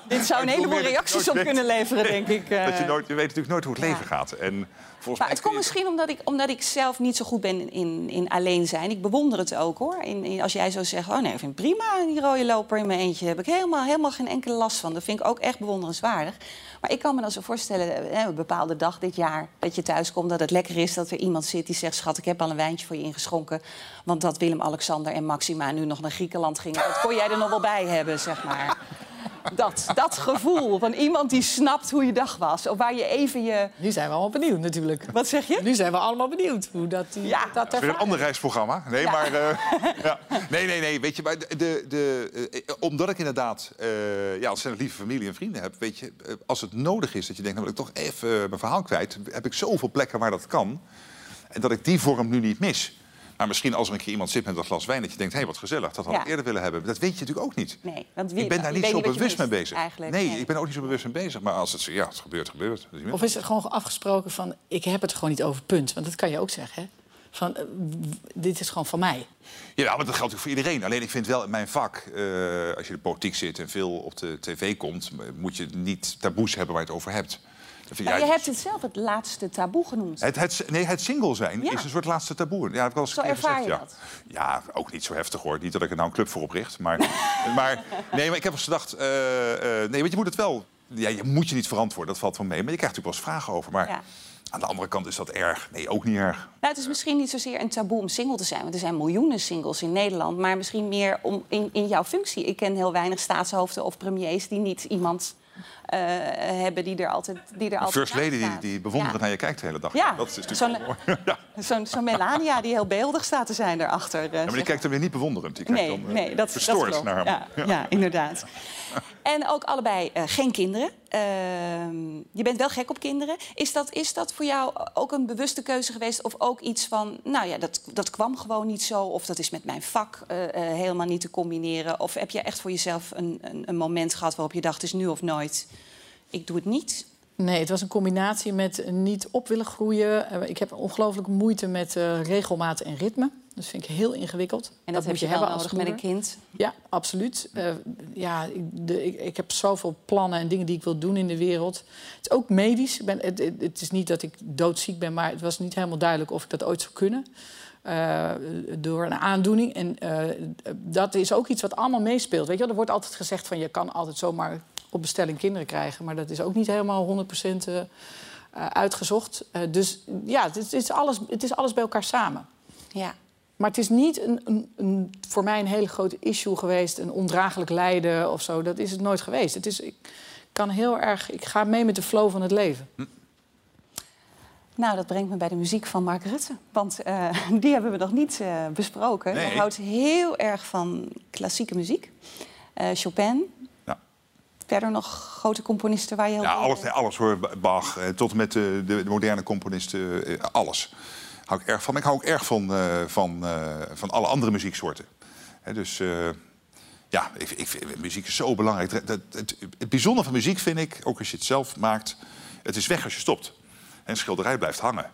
dit zou (laughs) een heleboel reacties op kunnen leveren, denk ik. Uh, (laughs) dat je, nooit, je weet natuurlijk nooit hoe het ja. leven gaat. En volgens maar het komt misschien omdat ik, omdat ik zelf niet zo goed ben in, in alleen zijn. Ik bewonder het ook hoor. In, in, als jij zo zegt, oh nee, ik vind het prima, die rode loper in mijn eentje. Heb ik helemaal, helemaal geen enkele last van. Dat vind ik ook echt bewonderenswaardig. Maar ik kan me dan zo voorstellen, een bepaalde dag dit jaar... dat je thuis komt, dat het lekker is dat er iemand zit die zegt... schat, ik heb al een wijntje voor je ingeschonken. Want dat Willem-Alexander en Maxima nu nog naar Griekenland gingen... dat kon jij er nog wel bij hebben, zeg maar. Dat, dat gevoel van iemand die snapt hoe je dag was. Of waar je even je... Nu zijn we allemaal benieuwd natuurlijk. Wat zeg je? Nu zijn we allemaal benieuwd hoe dat... Die, ja. dat weer een ander reisprogramma. Nee, ja. maar... Uh, (laughs) ja. Nee, nee, nee. Weet je, maar de, de, de, uh, omdat ik inderdaad uh, ja, ontzettend lieve familie en vrienden heb... weet je, als het nodig is dat je denkt... nou wil ik toch even mijn verhaal kwijt... heb ik zoveel plekken waar dat kan. En dat ik die vorm nu niet mis. Maar misschien als er een keer iemand zit met een glas wijn... dat je denkt, hé, hey, wat gezellig, dat had ik eerder willen hebben. Dat weet je natuurlijk ook niet. Nee, want wie, ik ben daar niet zo bewust mee bezig. Eigenlijk, nee, nee, ik ben ook niet zo bewust mee bezig. Maar als het, ja, het gebeurt, gebeurt. Of is het gewoon afgesproken van, ik heb het gewoon niet over, punt. Want dat kan je ook zeggen, hè? Van, uh, dit is gewoon van mij. Ja, maar dat geldt ook voor iedereen. Alleen ik vind wel in mijn vak, uh, als je in de politiek zit en veel op de tv komt... moet je niet taboes hebben waar je het over hebt. Je hebt het zelf het laatste taboe genoemd. Het, het, nee, het single zijn ja. is een soort laatste taboe. Ja, heb ik al eens zo ervaar gezegd, je ja. dat? Ja, ook niet zo heftig hoor. Niet dat ik er nou een club voor opricht. Maar, (laughs) maar, nee, maar ik heb eens gedacht... Uh, uh, nee, want je moet het wel... Ja, je moet je niet verantwoorden, dat valt van mee. Maar je krijgt natuurlijk wel eens vragen over. Maar ja. aan de andere kant is dat erg. Nee, ook niet erg. Nou, het is misschien niet zozeer een taboe om single te zijn. Want er zijn miljoenen singles in Nederland. Maar misschien meer om in, in jouw functie. Ik ken heel weinig staatshoofden of premiers die niet iemand uh, hebben die er altijd die er altijd First lady die, die bewonderend ja. naar je kijkt de hele dag. Ja, dat is zo'n natuurlijk mooi. (laughs) ja. zo, zo Melania die heel beeldig staat te zijn daarachter. Uh, ja, maar die kijkt dan weer niet bewonderend. Die kijkt nee, dan uh, nee, dat, verstoord dat naar hem. Ja inderdaad. (laughs) En ook allebei uh, geen kinderen. Uh, je bent wel gek op kinderen. Is dat, is dat voor jou ook een bewuste keuze geweest? Of ook iets van, nou ja, dat, dat kwam gewoon niet zo. Of dat is met mijn vak uh, uh, helemaal niet te combineren. Of heb je echt voor jezelf een, een, een moment gehad waarop je dacht, is nu of nooit? Ik doe het niet. Nee, het was een combinatie met niet op willen groeien. Ik heb ongelooflijk moeite met uh, regelmaat en ritme. Dat vind ik heel ingewikkeld. En dat, dat heb je, je hebben nodig met een kind? Ja, absoluut. Uh, ja, ik, de, ik, ik, heb zoveel plannen en dingen die ik wil doen in de wereld. Het is ook medisch. Ik ben, het, het, is niet dat ik doodziek ben, maar het was niet helemaal duidelijk of ik dat ooit zou kunnen. Uh, door een aandoening. En dat is ook iets wat allemaal meespeelt. Weet je wel? Er wordt altijd gezegd van je kan altijd zomaar op bestelling kinderen krijgen. Maar dat is ook niet helemaal 100% uh, uitgezocht. Uh, dus ja, het is, het, is alles, het is alles bij elkaar samen. Ja. Maar het is niet een, een, een, voor mij een hele grote issue geweest, een ondraaglijk lijden of zo. Dat is het nooit geweest. Het is, ik kan heel erg, ik ga mee met de flow van het leven. Hm. Nou, dat brengt me bij de muziek van Mark Rutte. Want uh, (laughs) die hebben we nog niet uh, besproken. Nee. Hij houdt heel erg van klassieke muziek. Uh, Chopin. Verder nog grote componisten waar je heel Ja, alles, alles hoor. Bach, tot en met de, de moderne componisten, alles hou ik erg van. Ik hou ook erg van, van, van alle andere muzieksoorten. He, dus uh, ja, ik, ik vind, muziek is zo belangrijk. Het, het, het, het, bijzondere van muziek vind ik, ook als je het zelf maakt... het is weg als je stopt. Een schilderij blijft hangen,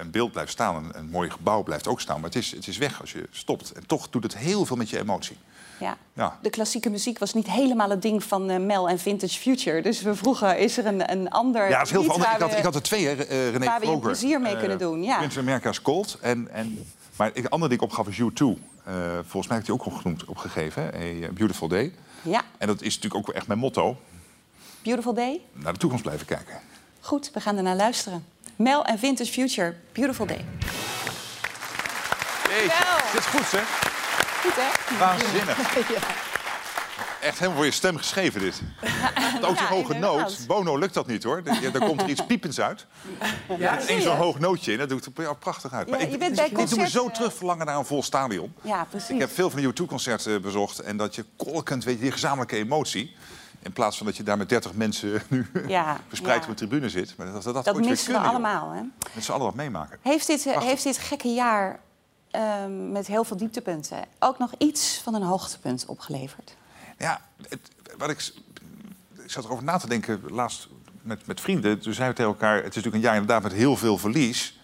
een beeld blijft staan... Een, een mooi gebouw blijft ook staan, maar het is, het is weg als je stopt. En toch doet het heel veel met je emotie. Ja. Ja. De klassieke muziek was niet helemaal het ding van eh, Mel en Vintage Future. Dus we vroegen, is er een, een ander Ja, het is heel lied veranderd. Ik waar had, we- ik had er twee, hè, eh, René waar we je Vroger. plezier mee eh, kunnen doen, ja. Prince America's Cold. En, en, maar een ander ding opgaf is U2. Eh, volgens mij heeft hij ook opgenoemd, opgegeven, hè, A Beautiful Day. Ja, En dat is natuurlijk ook wel echt mijn motto. Beautiful Day. Naar de toekomst blijven kijken. Goed, we gaan ernaar luisteren. Mel en Vintage Future, Beautiful Day. Jeetje, dit is goed, hè? Goed, hè? Waanzinnig. (laughs) Echt helemaal voor je stem geschreven, dit. Ook die Ja, hoge inderdaad. noot. Bono lukt dat niet, hoor. Ja, daar komt er iets piepends uit. Ja, je? zo'n hoog nootje in, dat doet er prachtig uit. Ja, maar ik, je bent bij dit doet me zo eh, terug verlangen naar een vol stadion. Ja, precies. Ik heb veel van de U2-concerten bezocht. En dat je kolkend, weet je, die gezamenlijke emotie... in plaats van dat je daar met 30 mensen (laughs) nu Ja, verspreid ja. op de tribune zit. Maar dat, dat, dat, Dat missen we kunnen, joh. allemaal, hè? Met z'n allen wat meemaken. Heeft dit, eh, heeft dit gekke jaar ehm, met heel veel dieptepunten ook nog iets van een hoogtepunt opgeleverd? Ja, het, wat ik, ik zat erover na te denken laatst met, met vrienden. Toen zeiden we tegen elkaar... het is natuurlijk een jaar inderdaad met heel veel verlies...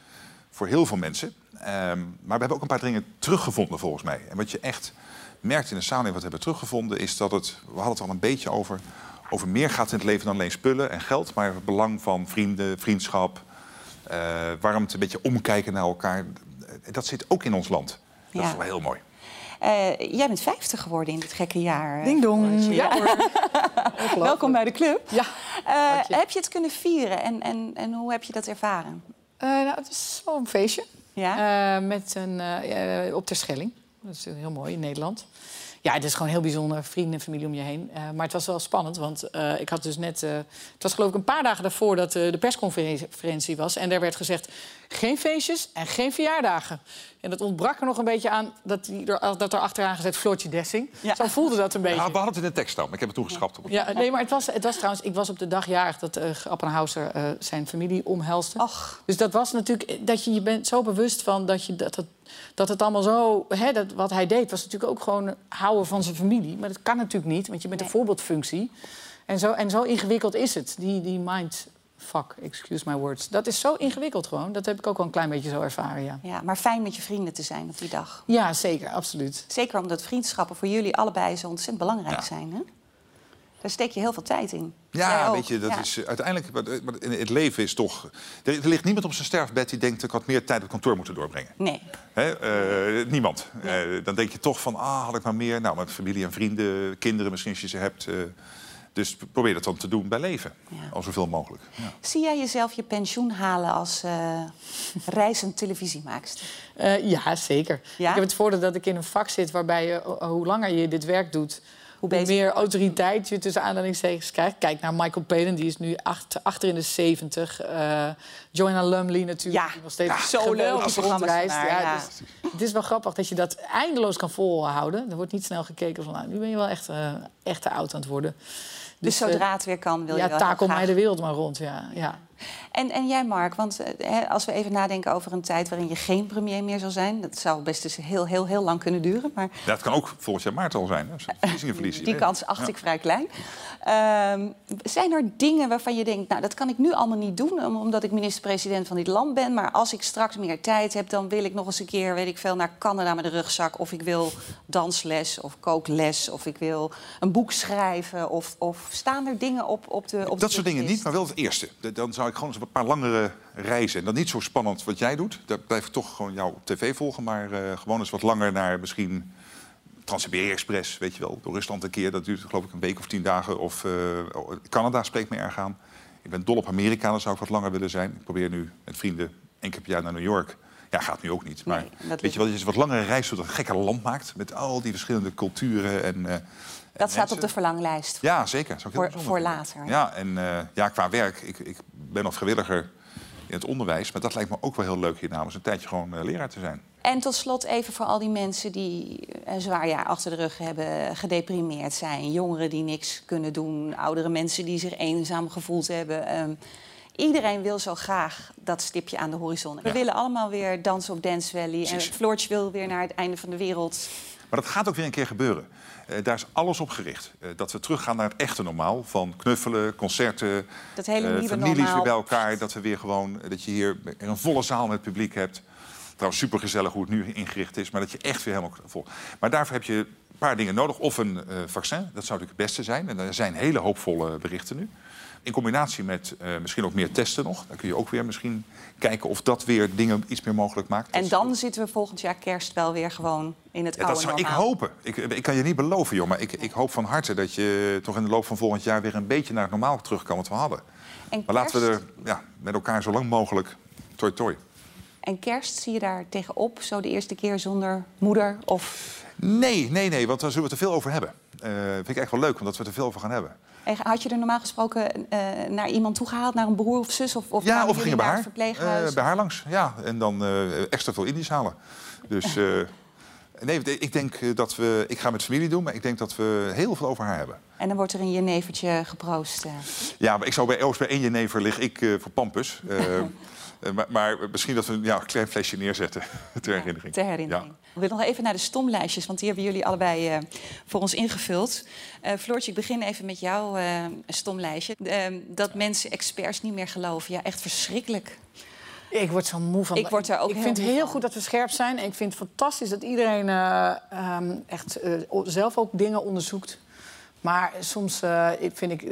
voor heel veel mensen. Ehm, maar we hebben ook een paar dingen teruggevonden volgens mij. En wat je echt merkt in de samenleving wat we hebben teruggevonden... is dat het, we hadden het al een beetje over... over meer gaat in het leven dan alleen spullen en geld... maar het belang van vrienden, vriendschap... eh, warmte, een beetje omkijken naar elkaar. Dat zit ook in ons land. Dat Ja. is wel heel mooi. Eh, jij bent 50 geworden in dit gekke jaar. eh, Ding dong. Ja hoor. (laughs) Welkom bij de club. Ja. Eh, heb je het kunnen vieren en, en, en hoe heb je dat ervaren? Eh, nou, het is zo'n feestje. Ja? Eh, met een, op ter Schelling. Dat is heel mooi in Nederland. Ja, het is gewoon heel bijzonder. Vrienden en familie om je heen. Eh, maar het was wel spannend, want eh, ik had dus net... eh, het was geloof ik een paar dagen daarvoor dat eh, de persconferentie was. En daar werd gezegd, geen feestjes en geen verjaardagen. En dat ontbrak er nog een beetje aan dat, die er, dat er achteraan gezet Floortje Dessing. Zo voelde dat een beetje. Ja, we hadden het in de tekst staan, maar ik heb het toegeschrapt. Op Ja, nee, maar het was, het was trouwens... Ik was op de dag jarig dat uh, Appenhauser eh, zijn familie omhelste. Dus dat was natuurlijk... Dat je, je bent zo bewust van dat, je, dat, het, dat het allemaal zo... Hè, dat, wat hij deed was natuurlijk ook gewoon houden van zijn familie. Maar dat kan natuurlijk niet, want je bent een voorbeeldfunctie. En zo, en zo ingewikkeld is het, die, die mind... Fuck, excuse my words. Dat is zo ingewikkeld gewoon. Dat heb ik ook wel een klein beetje zo ervaren, ja. Ja, maar fijn met je vrienden te zijn op die dag. Ja, zeker, absoluut. Zeker omdat vriendschappen voor jullie allebei zo ontzettend belangrijk zijn. Hè? Daar steek je heel veel tijd in. Ja, weet je, dat Ja. is eh, uiteindelijk. wat- wat in Het leven is toch. Er, er ligt niemand op zijn sterfbed die denkt: ik had meer tijd op kantoor moeten doorbrengen. Nee. Hè? eh, niemand. Eh, dan denk je toch van: ah, had ik maar meer. Nou, met familie en vrienden, kinderen misschien als je ze hebt. eh, dus probeer dat dan te doen bij leven. Al zoveel mogelijk. Ja. Zie jij jezelf je pensioen halen als eh, reizend televisiemaakster? Eh, ja, zeker. Ja? Ik heb het voordeel dat ik in een vak zit waarbij je, hoe langer je dit werk doet, hoe, bezig meer autoriteit je tussen aanhalingstekens krijgt. Kijk naar Michael Palin, die is nu acht, achter in de zeventig. Eh Joanna Lumley natuurlijk, die nog steeds Ja, zo leuk, rondreist. haar, ja. dus het is wel grappig dat je dat eindeloos kan volhouden. Er wordt niet snel gekeken van, nou, nu ben je wel echt, eh, echt te oud aan het worden. Dus, eh, zodra het weer kan, wil je ja, wel heel takel mij de wereld maar rond, ja. ja. En, en jij, Mark, want eh, hè, als we even nadenken over een tijd waarin je geen premier meer zal zijn, dat zou best eens heel, heel, heel lang kunnen duren. Maar Ja, het kan ook volgend jaar maart al zijn. hè, die kans acht Ja. ik vrij klein. Ehm, zijn er dingen waarvan je denkt, nou, dat kan ik nu allemaal niet doen, om- omdat ik minister-president van dit land ben. Maar als ik straks meer tijd heb, dan wil ik nog eens een keer, weet ik veel, naar Canada met een rugzak. Of ik wil dansles of kookles. Of ik wil een boek schrijven. Of, of staan er dingen op, op de. Op Dat de soort dingen niet, maar wel het eerste. De- Dan zou ik gewoon eens een paar langere reizen. En dan niet zo spannend wat jij doet. Daar blijf ik toch gewoon jou op tv volgen. Maar eh, gewoon eens wat langer naar misschien Trans-Siberië Express. Weet je wel, door Rusland een keer. Dat duurt geloof ik een week of tien dagen. Of eh, Canada spreekt me erg aan. Ik ben dol op Amerika, dan zou ik wat langer willen zijn. Ik probeer nu met vrienden één keer per jaar naar New York. Ja, gaat nu ook niet. Maar dat weet je wel, dat je wat langere reis door een gekke land maakt. Met al die verschillende culturen en... eh, Dat staat op de verlanglijst. ja, zeker. Zou ik heel Voor, later. Ja, en eh, ja, qua werk. Ik, ik ben nog vrijwilliger in het onderwijs. Maar dat lijkt me ook wel heel leuk hier namens een tijdje gewoon eh, leraar te zijn. En tot slot even voor al die mensen die een zwaar jaar achter de rug hebben, gedeprimeerd zijn. Jongeren die niks kunnen doen, oudere mensen die zich eenzaam gevoeld hebben. Ehm, iedereen wil zo graag dat stipje aan de horizon. We willen allemaal weer dansen op Dance Valley. En Floortje wil weer naar het einde van de wereld. Maar dat gaat ook weer een keer gebeuren. Eh, daar is alles op gericht. Eh, dat we teruggaan naar het echte normaal. Van knuffelen, concerten, Dat hele eh, families normaal. weer bij elkaar. Dat we weer gewoon, dat je hier een volle zaal met publiek hebt. Trouwens, supergezellig hoe het nu ingericht is. Maar dat je echt weer helemaal vol. Maar daarvoor heb je een paar dingen nodig. Of een eh, vaccin, dat zou natuurlijk het beste zijn. En er zijn hele hoopvolle berichten nu. In combinatie met eh, misschien ook meer testen nog. Dan kun je ook weer misschien kijken of dat weer dingen iets meer mogelijk maakt. En dan zitten we volgend jaar kerst wel weer gewoon in het Ja, oude dat zou ik hopen. Ik, ik kan je niet beloven, joh. Maar ik, ik hoop van harte dat je toch in de loop van volgend jaar... weer een beetje naar het normaal terug kan wat we hadden. En Maar laten we er ja, met elkaar zo lang mogelijk toi toi. En kerst zie je daar tegenop, zo de eerste keer zonder moeder of... Nee, nee, nee, want dan zullen we het er veel over hebben. Eh vind ik echt wel leuk, omdat we er veel over gaan hebben. En Had je er normaal gesproken eh, naar iemand toegehaald, naar een broer of zus? Of, of ja, of gingen bij haar. Eh, bij haar langs, ja. En dan extra veel Indisch halen. Dus nee, ik denk dat we... Ik ga met familie doen, maar ik denk dat we heel veel over haar hebben. En dan wordt er een jenevertje geproost. Ja, maar ik zou bij bij één jenever lig ik voor Pampus. (laughs) Eh, maar, maar misschien dat we ja, een klein flesje neerzetten (laughs) ter herinnering. Ter herinnering. We willen nog even naar de stomlijstjes, want die hebben jullie allebei eh, voor ons ingevuld. Eh Floortje, ik begin even met jouw eh, stomlijstje. Dat mensen experts niet meer geloven. Ja, echt verschrikkelijk. Ik word zo moe van. Ik word er ook Ik heel vind het heel van. goed dat we scherp zijn. En ik vind het fantastisch dat iedereen eh, ehm, echt eh, zelf ook dingen onderzoekt. Maar soms eh, ik vind ik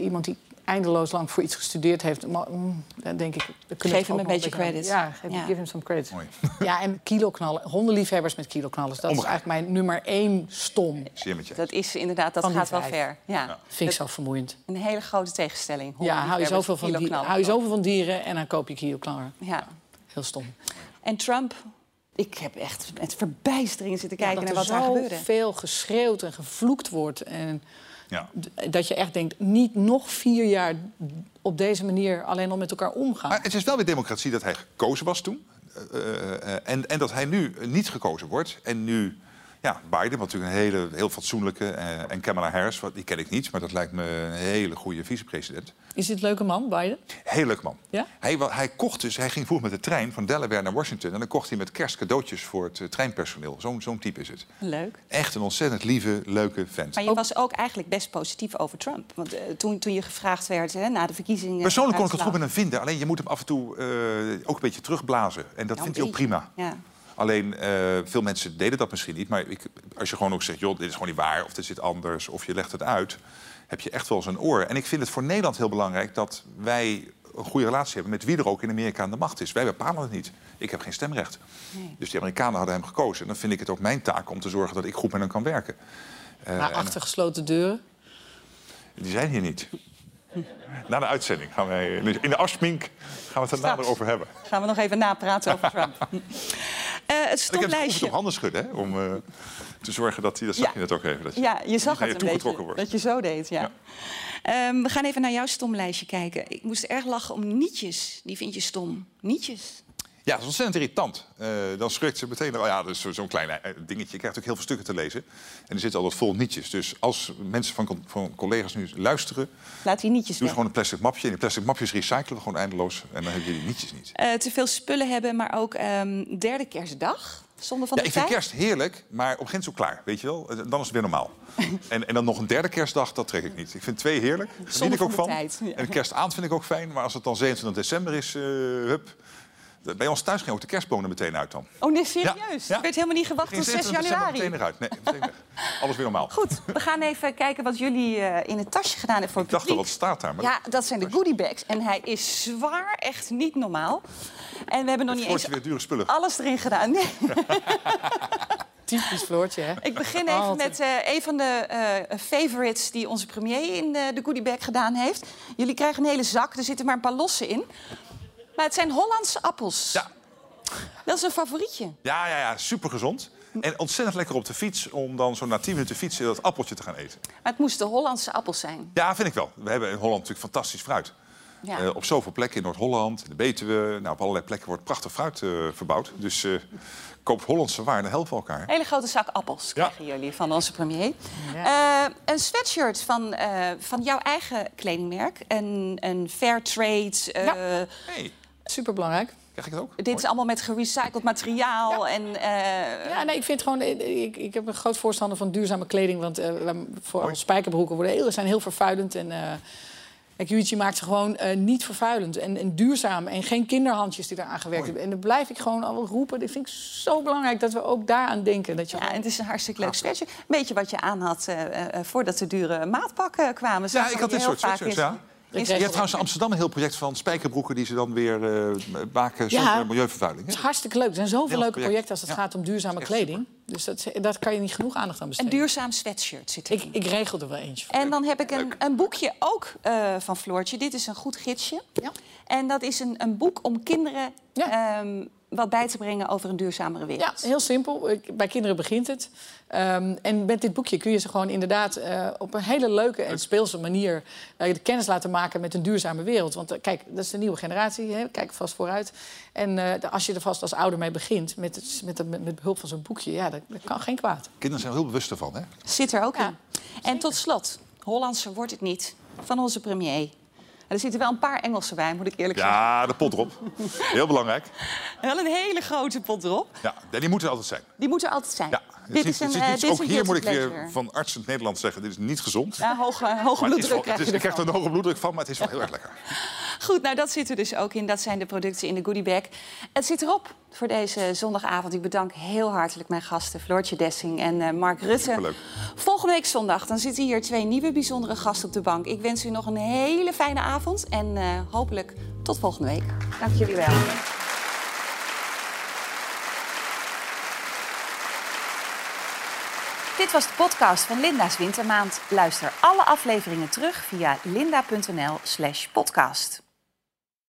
iemand die eindeloos lang voor iets gestudeerd heeft, maar, mm, dan denk ik. dan kunnen we Geef hem een beetje credit. Ja, geef, Ja. give hem some credit. Ja, en kiloknallen, hondenliefhebbers met kiloknallers. Dat is eigenlijk mijn nummer één stom. Dat is inderdaad, dat Van gaat wel ver. Ja. Vind ik zo vermoeiend. Een hele grote tegenstelling. Ja, hou je, zoveel van dieren, kiloknallen. hou je zoveel van dieren en dan koop je kiloknallen. Ja. Heel stom. En Trump, ik heb echt met verbijstering zitten kijken naar er wat daar gebeurde. veel geschreeuwd en gevloekt wordt. En Ja. dat je echt denkt, niet nog vier jaar op deze manier alleen al met elkaar omgaan. Maar het is wel weer democratie dat hij gekozen was toen. Eh, eh, eh, en, en dat hij nu niet gekozen wordt. En nu, ja, Biden, wat natuurlijk een hele, heel fatsoenlijke... eh, en Kamala Harris, wat, die ken ik niet... maar dat lijkt me een hele goede vicepresident. Is dit een leuke man, Biden? Heel leuk man. Ja? Hij, hij kocht dus, hij ging vroeger met de trein van Delaware naar Washington... en dan kocht hij met kerst cadeautjes voor het eh, treinpersoneel. Zo'n zo'n type is het. Leuk. Echt een ontzettend lieve, leuke vent. Maar je was ook eigenlijk best positief over Trump. Want eh, toen, toen je gevraagd werd hè, na de verkiezingen... Persoonlijk kon ik het goed met hem vinden. Alleen je moet hem af en toe eh, ook een beetje terugblazen. En dat Ja, vindt hij ook prima. Ja. Alleen eh, veel mensen deden dat misschien niet. Maar ik, als je gewoon ook zegt, joh, dit is gewoon niet waar... of dit zit anders, of je legt het uit... heb je echt wel zijn oor. En ik vind het voor Nederland heel belangrijk... dat wij een goede relatie hebben met wie er ook in Amerika aan de macht is. Wij bepalen het niet. Ik heb geen stemrecht. Dus die Amerikanen hadden hem gekozen. En dan vind ik het ook mijn taak om te zorgen dat ik goed met hem kan werken. Eh, Maar en- achter gesloten deuren. die zijn hier niet. Na de uitzending gaan wij... In de afsmink gaan we het er nader over hebben. Gaan we nog even napraten over Trump. (laughs) Eh, het Ik heb handen schudden, hè, om eh, te zorgen dat hij... Dat zag je net ook even. Dat je Ja, je zag het een beetje. wordt. Dat je zo deed, ja. Ehm, we gaan even naar jouw stomlijstje kijken. Ik moest erg lachen om nietjes. Die vind je stom. Nietjes. Ja, dat is ontzettend irritant. Eh, dan schrikt ze meteen... Oh ja, dat is zo- zo'n klein eh, dingetje. Je krijgt ook heel veel stukken te lezen. En er zitten altijd vol nietjes. Dus als mensen van, van collega's nu luisteren... Laat die nietjes Doe gewoon een plastic mapje. En die plastic mapjes recyclen we gewoon eindeloos. En dan heb je die nietjes niet. Eh, te veel spullen hebben, maar ook ehm, derde kerstdag. Zonder van Ja, de ik vind kerst heerlijk, maar op een gegeven moment zo klaar. Weet je wel? Dan is het weer normaal. (laughs) en, en dan nog een derde kerstdag, dat trek ik niet. Ik vind twee heerlijk. Daar ik ook van. tijd, ja. En kerstavond vind ik ook fijn. Maar als het dan 27 december is, eh, hup. Bij ons thuis ging ook de kerstboom er meteen uit dan. Oh nee, serieus? Ja. Er werd helemaal niet gewacht tot 6 27 december januari. meteen eruit. Nee, meteen weg. Alles weer normaal. Goed, we gaan even kijken wat jullie eh, in het tasje gedaan hebben voor Ik het dacht al, publiek. wat staat daar? Maar Ja, dat zijn de goodiebags. En hij is zwaar, echt niet normaal. En we hebben nog niet eens weer dure spullen. alles erin gedaan. Nee. (laughs) Typisch Floortje, hè? Ik begin even Altijd. met eh, een van de eh, favorites die onze premier in de, de goodiebag gedaan heeft. Jullie krijgen een hele zak, er zitten maar een paar losse in. Maar het zijn Hollandse appels. Ja. Dat is een favorietje. Ja, ja, ja, super gezond. En ontzettend lekker op de fiets om dan zo na 10 minuten fietsen dat appeltje te gaan eten. Maar het moesten Hollandse appels zijn. Ja, vind ik wel. We hebben in Holland natuurlijk fantastisch fruit. Ja. Eh, op zoveel plekken in Noord-Holland, in de Betuwe, nou, op allerlei plekken wordt prachtig fruit eh, verbouwd. Dus eh koopt Hollandse waar, dan helpen we elkaar. Een hele grote zak appels krijgen jullie van onze premier. Eh, een sweatshirt van, eh, van jouw eigen kledingmerk. Een, een fair trade. eh, Hey, Superbelangrijk. krijg ik het ook? Dit is allemaal met gerecycled materiaal. En, eh, Ja, nee, ik vind gewoon. Ik, ik heb een groot voorstander van duurzame kleding. Want eh, vooral spijkerbroeken worden heel, zijn heel vervuilend. En, eh, Kijk, Juicy maakt ze gewoon eh, niet vervuilend en, en duurzaam. En geen kinderhandjes die eraan gewerkt hebben. En dan blijf ik gewoon al roepen. Dat vind ik zo belangrijk dat we ook daaraan denken. Dat je Ja, en het is een hartstikke leuk sweatshirt. Een beetje wat je aan had eh, eh, voordat de dure maatpakken kwamen. Ja, ik had dit soort sweatshirts, is- ja. Je hebt trouwens in Amsterdam een heel project van spijkerbroeken... die ze dan weer eh, maken Ja. zonder milieuvervuiling. Het hè? is hartstikke leuk. Er zijn zoveel Heel leuke project. projecten als het Ja. gaat om duurzame kleding. Dus dat, dat kan je niet genoeg aandacht aan Een besteden. duurzaam sweatshirt zit ik, ik regel er wel eentje voor. En dan heb ik een, een boekje ook eh, van Floortje. Dit is een goed gidsje. En dat is een, een boek om kinderen ehm, wat bij te brengen over een duurzamere wereld. Ja, heel simpel. Bij kinderen begint het. Ehm, en met dit boekje kun je ze gewoon inderdaad eh, op een hele leuke en speelse manier eh, de kennis laten maken met een duurzame wereld. Want eh, kijk, dat is de nieuwe generatie, hè? kijk vast vooruit. En eh, de- als je er vast als ouder mee begint, met, het, met, het- met, met behulp van zo'n boekje, ja, dat, dat kan geen kwaad. Kinderen zijn er heel bewust ervan, hè? Zit er ook in. En tot slot, Hollandse wordt het niet van onze premier. Er zitten wel een paar Engelse bij, moet ik eerlijk zeggen. Ja, de pot erop. Heel belangrijk. (laughs) Wel een hele grote pot erop. Ja, die moeten er altijd zijn. Die moet er altijd zijn. Ja, dit is een, het eh, dit is ook hier moet ik weer van artsen in het Nederlands zeggen... dit is niet gezond. Ja, hoge, hoge bloeddruk krijg je Ik krijg er een hoge bloeddruk van, maar het is wel heel erg lekker. (laughs) Goed, nou dat zit er dus ook in. Dat zijn de producten in de goodiebag. Het zit erop voor deze zondagavond. Ik bedank heel hartelijk mijn gasten Floortje Dessing en eh, Mark Rutte. Superleuk. Volgende week zondag dan zitten hier twee nieuwe bijzondere gasten op de bank. Ik wens u nog een hele fijne avond en eh, hopelijk tot volgende week. Dank jullie wel. Dit was de podcast van Linda's Wintermaand. Luister alle afleveringen terug via linda.nl/podcast.